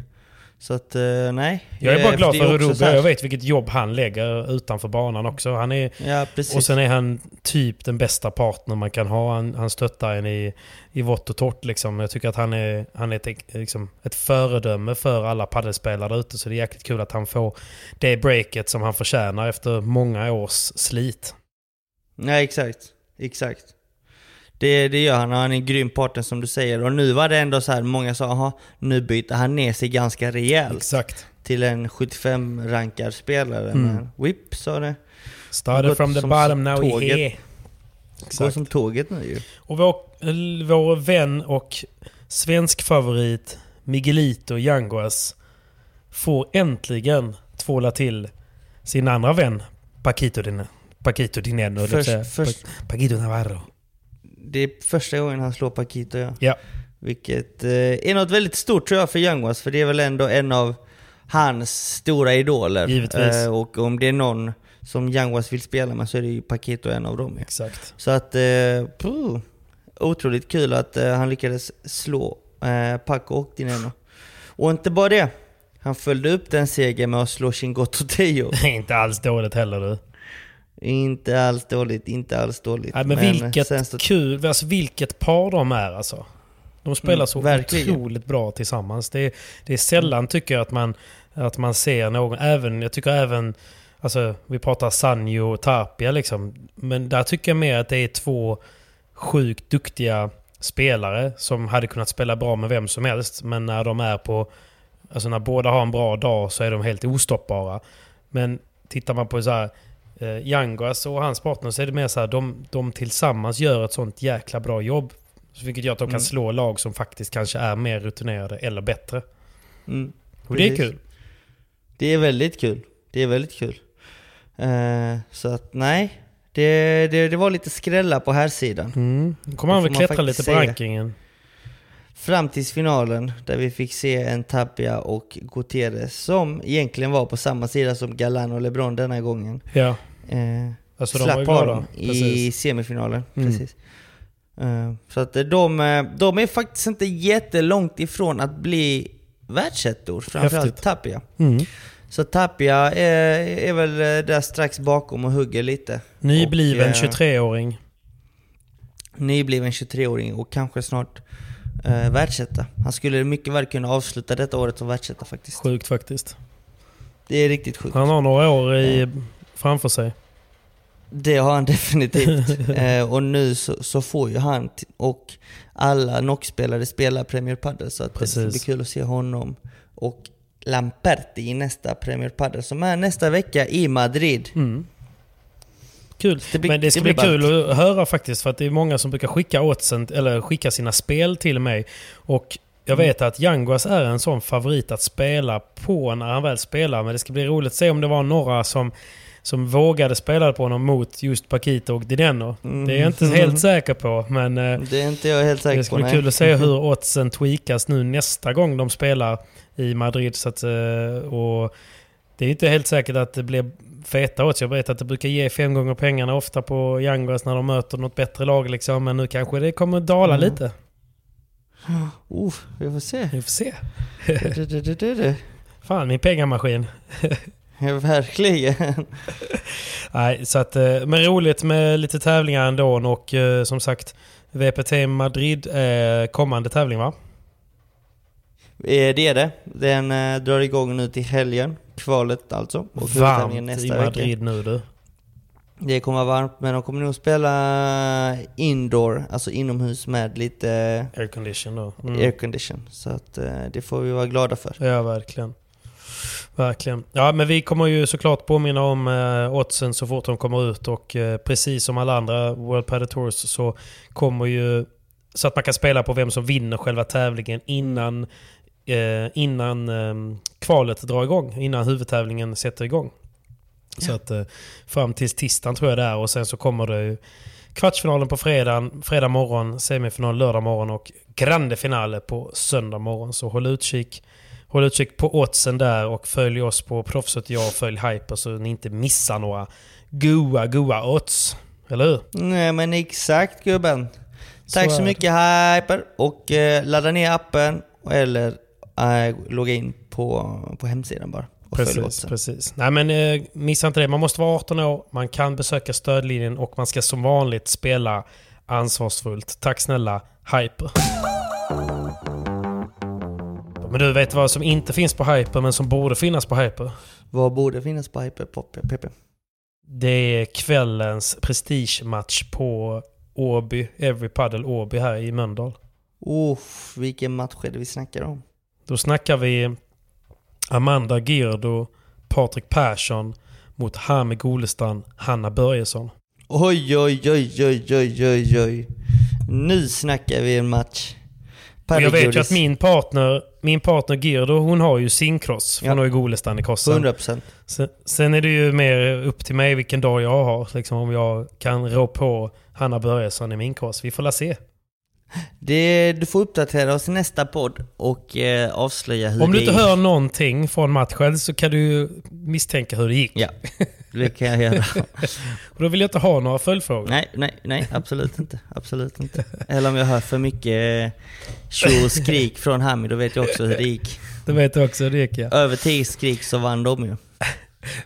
Så att, eh, nej. Jag är bara Eh, glad det för Rubio. Jag vet vilket jobb han lägger utanför banan också. Han är, Ja, och sen är han typ den bästa partner man kan ha. Han, han stöttar en i, i vått och torrt. Liksom. Jag tycker att han är, han är ett, liksom, ett föredöme för alla paddelspelare ute. Så det är jäkligt kul att han får det breaket som han förtjänar efter många års slit. Nej, exakt. Exakt. Det, det gör han och han är en grym partner som du säger. Och nu var det ändå så här, många sa aha, nu byter han ner sig ganska rejält Exakt. till en 75-rankad spelare. Mm. Men whip sa det. Started from the bottom, now tåget. here. Går Exakt. som tåget nu ju. Och vår, vår vän och svensk favorit Miguelito Yanguas får äntligen tvåla till sin andra vän Paquito, Din Paquito Dineno. Först- Först, Paquito Navarro. Det är första gången han slår Paquito ja. Ja, Vilket eh, är något väldigt stort tror jag för Youngwas, för det är väl ändå en av hans stora idoler. Givetvis. Eh, och om det är någon som Youngwas vill spela med så är det ju Paquito en av dem. Ja. exakt. Så att, eh, puh, otroligt kul att eh, han lyckades slå eh, Paco och Dineno. Och inte bara det, han följde upp den segern med att slå Chingoto Teo. Det är inte alls dåligt heller du. Inte alls dåligt, inte alls dåligt. Nej, men vilket sen så- kul, alltså vilket par de är alltså. De spelar Mm, så verkligen. otroligt bra tillsammans. Det är, det är sällan tycker jag att man, att man ser någon, även, jag tycker även, alltså vi pratar Sanjo och Tapia liksom. Men där tycker jag mer att det är två sjukt duktiga spelare som hade kunnat spela bra med vem som helst. Men när de är på, alltså när båda har en bra dag så är de helt ostoppbara. Men tittar man på så här eh, Yanguas och hans partner så är det mer så här, de, de tillsammans gör ett sånt jäkla bra jobb. Vilket gör att de kan Mm. slå lag som faktiskt kanske är mer rutinerade eller bättre. Mm, Och det är kul. Det är väldigt kul. Det är väldigt kul. Eh, så att nej, det, det, det var lite skrälla på här sidan. Mm. Kommer han väl klättra lite på rankingen. Fram tills finalen där vi fick se en Tapia och Gutierrez som egentligen var på samma sida som Galan och LeBron denna gången. Ja, Eh, alltså dem i semifinalen. Mm. Precis. Eh, så att de, eh, de är faktiskt inte jättelångt ifrån att bli världsettor, framförallt Häftigt. Tapia. Mm. Så Tapia är, är väl eh, där strax bakom och hugger lite. Nybliven Och, eh, 23-åring. Nybliven 23-åring och kanske snart eh, världsetta. Han skulle mycket väl kunna avsluta detta året som världsetta faktiskt. Sjukt faktiskt. Det är riktigt sjukt. Han har några år i, framför sig. Det har han definitivt. eh, och nu så, så får ju han och alla NOX-spelare spela Premier Padel. Så att det ska bli kul att se honom och Lamperti i nästa Premier Padel som är nästa vecka i Madrid. Mm. Kul. Det blir- Men det ska det bli kul att höra faktiskt för att det är många som brukar skicka oddsen, eller skicka sina spel till mig. Och jag Mm. vet att Yanguas är en sån favorit att spela på när han väl spelar. Men det ska bli roligt att se om det var några som som vågade spela på honom mot just Paquito och Dineno. Mm. Det är jag inte helt säker på, men eh, Det är inte jag helt säker det på. ska bli nej. kul att se hur oddsen tweakas nu nästa gång de spelar i Madrid. Så att, eh, och det är inte helt säkert att det blir feta odds. Jag vet att det brukar ge fem gånger pengarna ofta på Youngers när de möter något bättre lag. Liksom. Men nu kanske det kommer dala Mm. lite. Oh, vi får se. Vi får se. Det, det, det, det, det. Fan, min pengamaskin. Ja, verkligen. Nej, så att, eh, men roligt med lite tävlingar ändå. Och eh, som sagt, VPT Madrid är kommande tävling va? Eh, Det är det. Den drar igång nu till helgen. Kvalet alltså. Och Varmt i nästa vecka. Madrid nu du. Det kommer vara varmt, men de kommer nog spela indoor, alltså inomhus med lite Aircondition då. Mm. aircondition. Så att det får vi vara glada för. Ja, verkligen. Verkligen. Ja, men vi kommer ju såklart påminna om eh, oddsen så fort de kommer ut och eh, precis som alla andra World Padel Tours så kommer ju så att man kan spela på vem som vinner själva tävlingen innan, eh, innan eh, kvalet drar igång, innan huvudtävlingen sätter igång. Så att eh, fram till tisdagen tror jag det är och sen så kommer det ju kvartsfinalen på fredagen, fredag morgon, semifinal lördag morgon och grande finale på söndag morgon. Så håll utkik, håll utkik på oddsen där och följ oss på Proffset Jag och följ Hyper så ni inte missar några goa, goa odds. Eller hur? Nej men exakt gubben. Tack Så så, mycket Hyper och eh, ladda ner appen eller eh, logga in på, på hemsidan bara. Precis, precis. Nej men eh, missa inte det. Man måste vara 18 år, man kan besöka stödlinjen och man ska som vanligt spela ansvarsfullt. Tack snälla Hyper. Men du vet vad som inte finns på Hyper men som borde finnas på Hyper? Vad borde finnas på Hyper PP? Det är kvällens prestigematch på Åby, Every Paddle Åby här i Mölndal. Oh, vilken match är det vi snackar om? Då snackar vi Amanda Girdo, Patrik Persson mot Hami Golestan, Hanna Börjesson. Oj, oj, oj, oj, oj, oj, oj. Nu snackar vi en match. Och jag vet ju att min partner, min partner Girdo, hon har ju synkross. För Ja. hon har ju Golestan i krossen. 100%. Sen, sen är det ju mer upp till mig vilken dag jag har. Liksom om jag kan rå på Hanna Börjesson i min kross. Vi får la se. Det, du får uppdatera oss i nästa podd och eh, avslöja hur Om du inte gick. hör någonting från matchen så kan du misstänka hur det gick. Ja, det kan jag göra. Och då vill jag inte ha några följdfrågor. nej, nej, nej, absolut inte. Absolut inte. Eller om jag hör för mycket eh, tjo och skrik från Hami, då vet jag också hur det gick. Det vet du också hur det gick ja. Över tio skrik så vann de ju.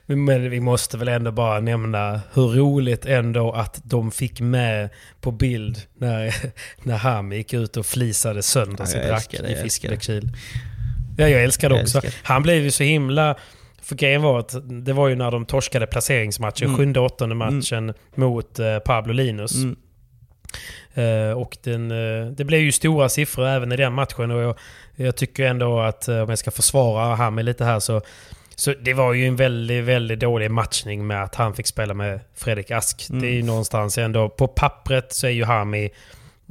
Men vi måste väl ändå bara nämna hur roligt ändå att de fick med på bild när, när Hami gick ut och flisade sönder Ja, sitt jag rack älskar det, i. Fiskebäckskil. Ja, jag älskar det också. älskar. Han blev ju så himla... För grejen var att det var ju när de torskade placeringsmatchen, Mm. sjunde åttonde matchen mot eh, Pablo Linus. Mm. Eh, och den, eh, det blev ju stora siffror även i den matchen och jag, jag tycker ändå att eh, om jag ska försvara Hami lite här så så det var ju en väldigt, väldigt dålig matchning med att han fick spela med Fredrik Ask. Mm. Det är ju någonstans ändå... På pappret så är ju Hami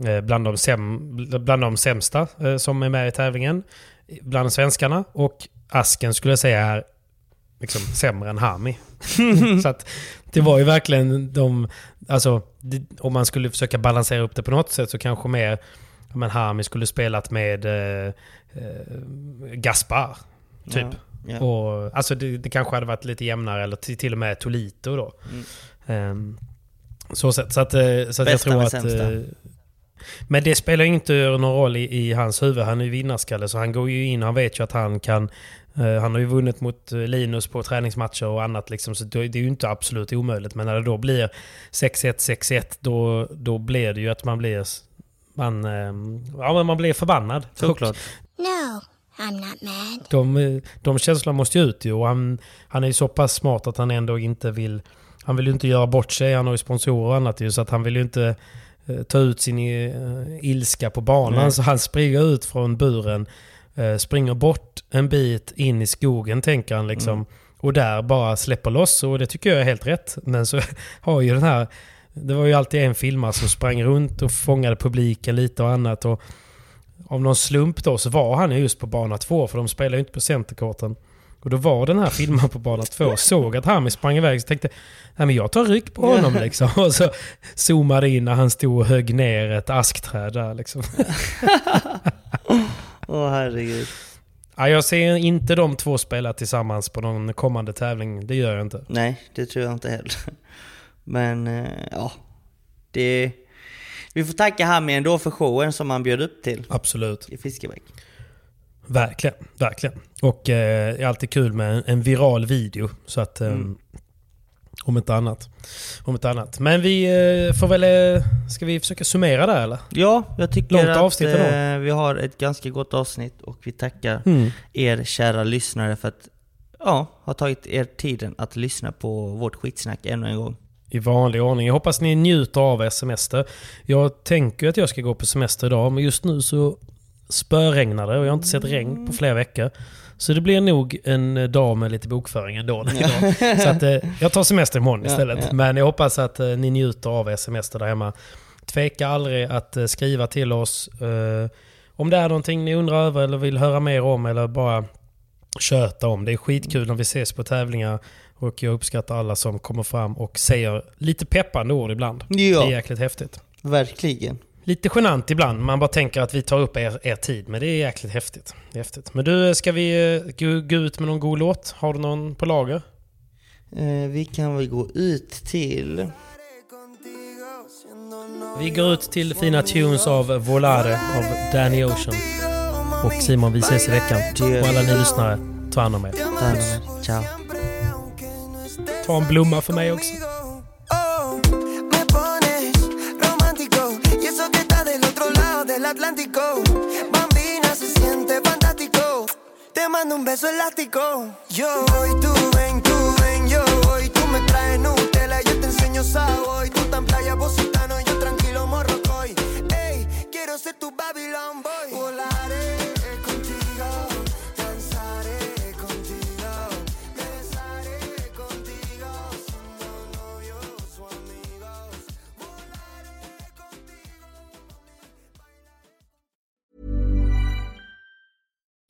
eh, bland de, säm, bland de sämsta eh, som är med i tävlingen. Bland svenskarna. Och Asken skulle jag säga är liksom sämre än Hami. så att det var ju verkligen de... Alltså, det, om man skulle försöka balansera upp det på något sätt så kanske mer... Men Hami skulle spelat med eh, eh, Gaspar. Typ. Ja, ja. Och, alltså det, det kanske hade varit lite jämnare, eller till, till och med Tolito då. Ehm, så sätt, så att, eh, så att jag tror att... sämsta. eh, Men det spelar ju inte någon roll i, i hans huvud. Han är ju vinnarskalle så han går ju in, han vet ju att han kan... eh, han har ju vunnit mot Linus på träningsmatcher och annat liksom, så det är ju inte absolut omöjligt. Men när det då blir 6-1, 6-1, då, då blir det ju att man blir... Man, ehm, ja, men man blir förbannad. Såklart. No, I'm not mad. De, de känslorna måste ju ut ju och han, han är ju så pass smart att han ändå inte vill... Han vill ju inte göra bort sig, han har ju sponsorer och annat ju, så att han vill ju inte eh, ta ut sin eh, ilska på banan. Nej. Så han springer ut från buren, eh, springer bort en bit in i skogen tänker han liksom. Mm. Och där bara släpper loss och det tycker jag är helt rätt. Men så har ju den här... Det var ju alltid en filmare som sprang runt och fångade publiken lite och annat. Och av någon slump då så var han ju just på bana två för de spelar ju inte på centerkorten. Och då var den här filmen på bana två såg att Hami sprang iväg. Så tänkte Nej, men jag tar ryck på honom liksom. Och så zoomade in när han stod och högg ner ett askträd där liksom. Åh herregud. Ja, jag ser inte de två spela tillsammans på någon kommande tävling. Det gör jag inte. Nej, det tror jag inte heller. Men eh, ja, det... Vi får tacka Hami ändå för showen som han bjöd upp till Absolut. i Fiskebäck. Verkligen, verkligen. Och eh, det är alltid kul med en, viral video. Så att... Eh, Mm. Om inte annat. Om inte annat. Men vi eh, får väl... Eh, ska vi försöka summera där eller? Ja, jag tycker Långt att avsnitt eh, vi har ett ganska gott avsnitt och vi tackar Mm. er kära lyssnare för att ja, ha tagit er tiden att lyssna på vårt skitsnack ännu en gång. I vanlig ordning. Jag hoppas ni njuter av er semester. Jag tänker att jag ska gå på semester idag, men just nu så spöregnar det och jag har inte sett regn på flera veckor. Så det blir nog en dag med lite bokföring ändå. idag. Så att, eh, jag tar semester imorgon Ja, istället. ja. Men jag hoppas att eh, ni njuter av er semester där hemma. Tveka aldrig att eh, skriva till oss om det är någonting ni undrar över eller vill höra mer om eller bara köta om. Det är skitkul när vi ses på tävlingar och jag uppskattar alla som kommer fram och säger lite peppande ord ibland. Det är Ja, jäkligt häftigt. verkligen. Lite genant ibland, man bara tänker att vi tar upp er, er tid. Men det är jäkligt häftigt. Det är häftigt. Men du, ska vi eh, gå, gå ut med någon god låt? Har du någon på lager? Eh, vi kan väl gå ut till... Vi går ut till fina tunes av Volare av Danny Ocean. Och Simon, vi ses i veckan. Och alla ni lyssnare, ta hand om er. Ta hand om er. Ciao. Ta en blomma för mig också. Te mando un beso elástico. Yo voy, tú ven, tú ven, yo voy. Tú me traes Nutella, yo te enseño Savoy. Tú tan playa, positano, yo tranquilo morrocoy. Ey, quiero ser tu Babylon boy. Volaré